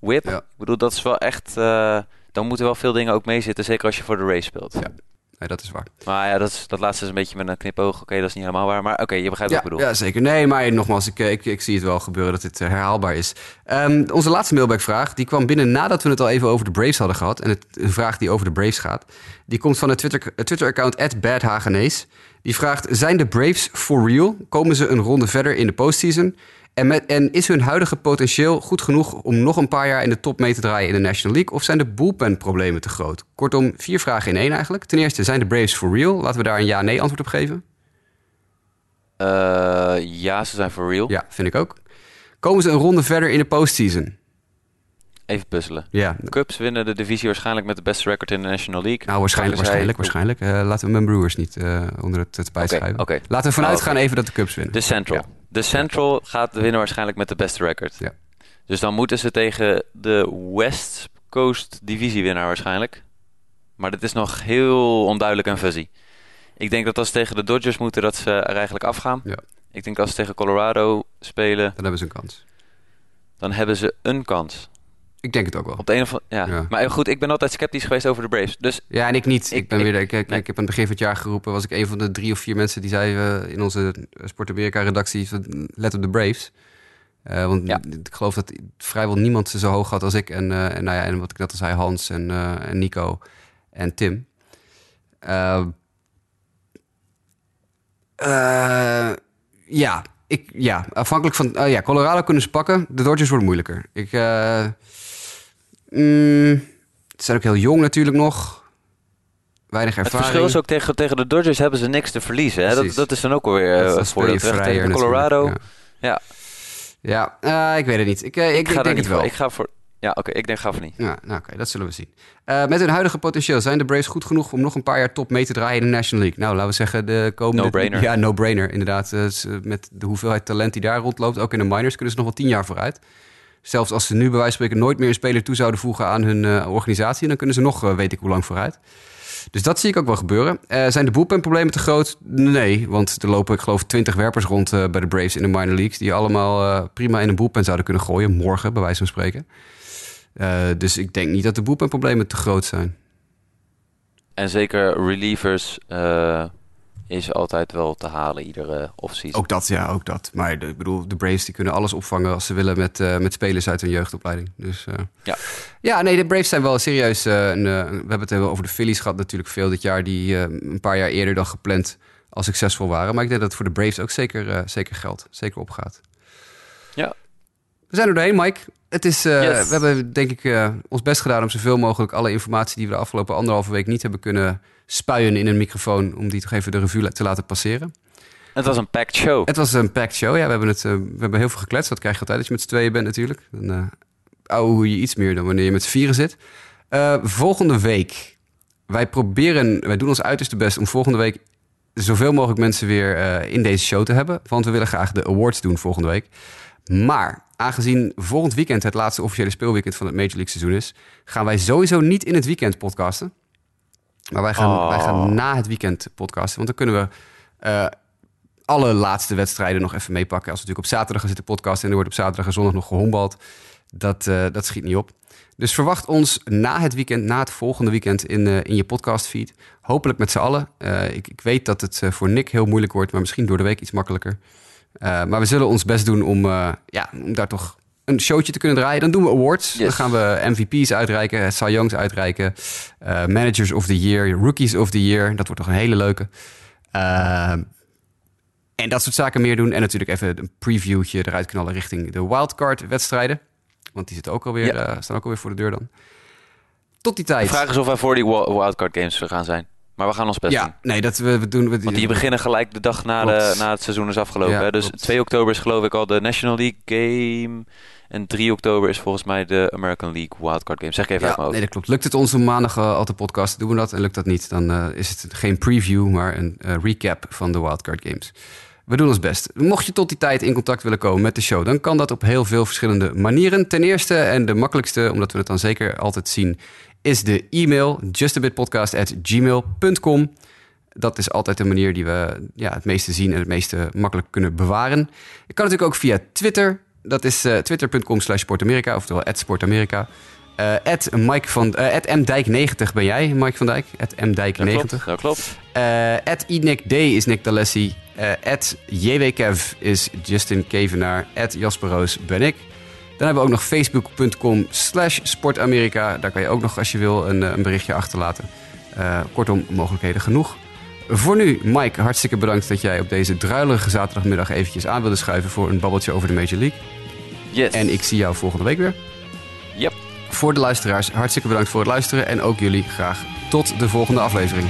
whip. Ja. Ik bedoel, dat is wel echt... eh, dan moeten wel veel dingen ook meezitten, zeker als je voor de race speelt. Ja. Nee, dat is waar. Maar ja, dat, is, dat laatste is een beetje met een knipoog. Oké, dat is niet helemaal waar. Maar oké, je begrijpt Ja, wat ik bedoel. ja, zeker. Nee, maar nogmaals, ik, eh, ik, ik zie het wel gebeuren dat dit eh, herhaalbaar is. Ehm, onze laatste mailbackvraag, die kwam binnen nadat we het al even over de Braves hadden gehad. En het, een vraag die over de Braves gaat. Die komt van het Twitter- Twitter-account @badhagenees. Die vraagt, zijn de Braves for real? Komen ze een ronde verder in de postseason? En, met, en is hun huidige potentieel goed genoeg om nog een paar jaar in de top mee te draaien in de National League? Of zijn de bullpen-problemen te groot? Kortom, vier vragen in één eigenlijk. Ten eerste, zijn de Braves for real? Laten we daar een ja-nee antwoord op geven. Eh, ja, ze zijn for real. Ja, vind ik ook. Komen ze een ronde verder in de postseason? Even puzzelen. Ja, De Cubs winnen de divisie waarschijnlijk met de beste record in de National League. nou waarschijnlijk, waarschijnlijk, waarschijnlijk. Eh, laten we mijn Brewers niet eh, onder het tapijt schuiven. Laten we vanuit Oh, gaan even dat de Cubs winnen. De Central. Ja. De Central gaat winnen waarschijnlijk met de beste record. Ja. Dus dan moeten ze tegen de West Coast divisiewinnaar waarschijnlijk. Maar dit is nog heel onduidelijk en fuzzy. Ik denk dat als ze tegen de Dodgers moeten, dat ze er eigenlijk afgaan. Ja. Ik denk als ze tegen Colorado spelen, Dan hebben ze een kans. dan hebben ze een kans. Ik denk het ook wel. Op de een of. Ja. Ja. Maar goed, ik ben altijd sceptisch geweest over de Braves. Dus Ja, en ik niet. Ik, Ik- ben ik- weer, ik, ik, nee. ik heb aan het begin van het jaar geroepen, was ik een van de drie of vier mensen die zeiden eh, in onze Sport Amerika redactie, van, let op de Braves. Eh, want Ja. ik geloof dat vrijwel niemand ze zo hoog had als ik. En, eh, en, nou ja, en wat ik net al zei, Hans en, eh, en Nico en Tim. Eh, eh, ja, ik, ja, afhankelijk van... ja, Colorado kunnen ze pakken. De Dodgers worden moeilijker. Ik... eh, mm, ze zijn ook heel jong natuurlijk nog. Weinig het ervaring. verschil is ook tegen, tegen de Dodgers hebben ze niks te verliezen. Hè? Dat, dat is dan ook alweer uh, je vrijer tegen Colorado. Ja. Ja, Ja, eh, ik weet het niet. Ik, eh, ik, ik, ga denk het wel. voor. Ik ga voor... Ja, oké. ik denk ga voor niet. Ja, nou oké, dat zullen we zien. Eh, met hun huidige potentieel zijn de Braves goed genoeg om nog een paar jaar top mee te draaien in de National League. Nou, laten we zeggen de komende... No-brainer. Ja, no-brainer. Inderdaad, eh, met de hoeveelheid talent die daar rondloopt, ook in de minors, kunnen ze nog wel tien jaar vooruit. Zelfs als ze nu bij wijze van spreken nooit meer een speler toe zouden voegen aan hun eh, organisatie, dan kunnen ze nog eh, weet ik hoe lang vooruit. Dus dat zie ik ook wel gebeuren. Eh, zijn de bullpen-problemen te groot? Nee, want er lopen, ik geloof, 20 werpers rond bij de Braves in de minor leagues... die allemaal prima in een bullpen zouden kunnen gooien, morgen, bij wijze van spreken. Dus ik denk niet dat de bullpen-problemen te groot zijn. En zeker relievers is altijd wel te halen iedere offseason. Ook dat, ja, ook dat. Maar de, ik bedoel, de Braves die kunnen alles opvangen als ze willen met, eh, met spelers uit hun jeugdopleiding. Dus eh, Ja. ja, nee, de Braves zijn wel serieus. eh, een, we hebben het over de Phillies gehad natuurlijk veel dit jaar, die een paar jaar eerder dan gepland al succesvol waren. Maar ik denk dat het voor de Braves ook zeker, zeker geldt, zeker opgaat. Ja. We zijn er doorheen, Mike. Het is, Yes. We hebben denk ik ons best gedaan om zoveel mogelijk alle informatie die we de afgelopen anderhalve week niet hebben kunnen spuien in een microfoon, om die toch even de revue te laten passeren. Het was een packed show. Het was een packed show. Ja, we hebben, het, eh, we hebben heel veel gekletst. Dat krijg je altijd als je met z'n tweeën bent natuurlijk. Dan uh, ouwe je iets meer dan wanneer je met z'n vieren zit. Uh, volgende week. Wij proberen, wij doen ons uiterste best om volgende week zoveel mogelijk mensen weer uh, in deze show te hebben. Want we willen graag de awards doen volgende week. Maar aangezien volgend weekend het laatste officiële speelweekend van het Major League seizoen is, gaan wij sowieso niet in het weekend podcasten. Maar wij gaan, Oh. wij gaan na het weekend podcasten. Want dan kunnen we uh, alle laatste wedstrijden nog even meepakken. Als we natuurlijk op zaterdag gaan zitten podcasten en er wordt op zaterdag en zondag nog gehombald. Dat, uh, dat schiet niet op. Dus verwacht ons na het weekend, na het volgende weekend in, uh, in je podcastfeed. Hopelijk met z'n allen. Uh, ik, ik, weet dat het voor Nick heel moeilijk wordt, maar misschien door de week iets makkelijker. Maar we zullen ons best doen om, ja, om daar toch een showtje te kunnen draaien. Dan doen we awards. Yes. Dan gaan we MVP's uitreiken, Cy Youngs uitreiken. Uh, managers of the Year, Rookies of the Year. Dat wordt toch een hele leuke. Uh, en dat soort zaken meer doen. En natuurlijk even een previewtje eruit knallen richting de wildcard wedstrijden. Want die zitten ook alweer, ja. uh, staan ook alweer voor de deur dan. Tot die tijd. De vraag is of wij voor die wildcard games gaan zijn. Maar we gaan ons best ja, doen. nee, dat we, we doen... We, Want die beginnen gelijk de dag na, de, na het seizoen is afgelopen. Ja, hè? Dus klopt. 2 oktober is geloof ik al de National League game. En 3 oktober is volgens mij de American League wildcard game. Zeg ik even ja, uit mijn nee, dat klopt. Lukt het ons om maandag uh, al te podcasten, doen we dat. En lukt dat niet, dan uh, is het geen preview, maar een uh, recap van de wildcard games. We doen ons best. Mocht je tot die tijd in contact willen komen met de show, dan kan dat op heel veel verschillende manieren. Ten eerste en de makkelijkste, omdat we het dan zeker altijd zien, is de e-mail justabitpodcast@gmail.com. Dat is altijd de manier die we ja, het meeste zien en het meeste makkelijk kunnen bewaren. Ik kan natuurlijk ook via Twitter. Dat is uh, twitter.com slash sportamerika, oftewel sportamerika. Uh, Mike van, uh, mdijk90 ben jij, Mike van Dijk. mdijk90. Dat klopt. Uh, D is Nick D'Alessi. Uh, JWKev is Justin Kevenaar. Jasper Roos ben ik. Dan hebben we ook nog facebook.com slash sportamerika. Daar kan je ook nog, als je wil, een, een berichtje achterlaten. Uh, kortom, mogelijkheden genoeg. Voor nu, Mike, hartstikke bedankt dat jij op deze druilige zaterdagmiddag eventjes aan wilde schuiven voor een babbeltje over de Major League. Yes. En ik zie jou volgende week weer. Yep. Voor de luisteraars, hartstikke bedankt voor het luisteren. En ook jullie graag tot de volgende aflevering.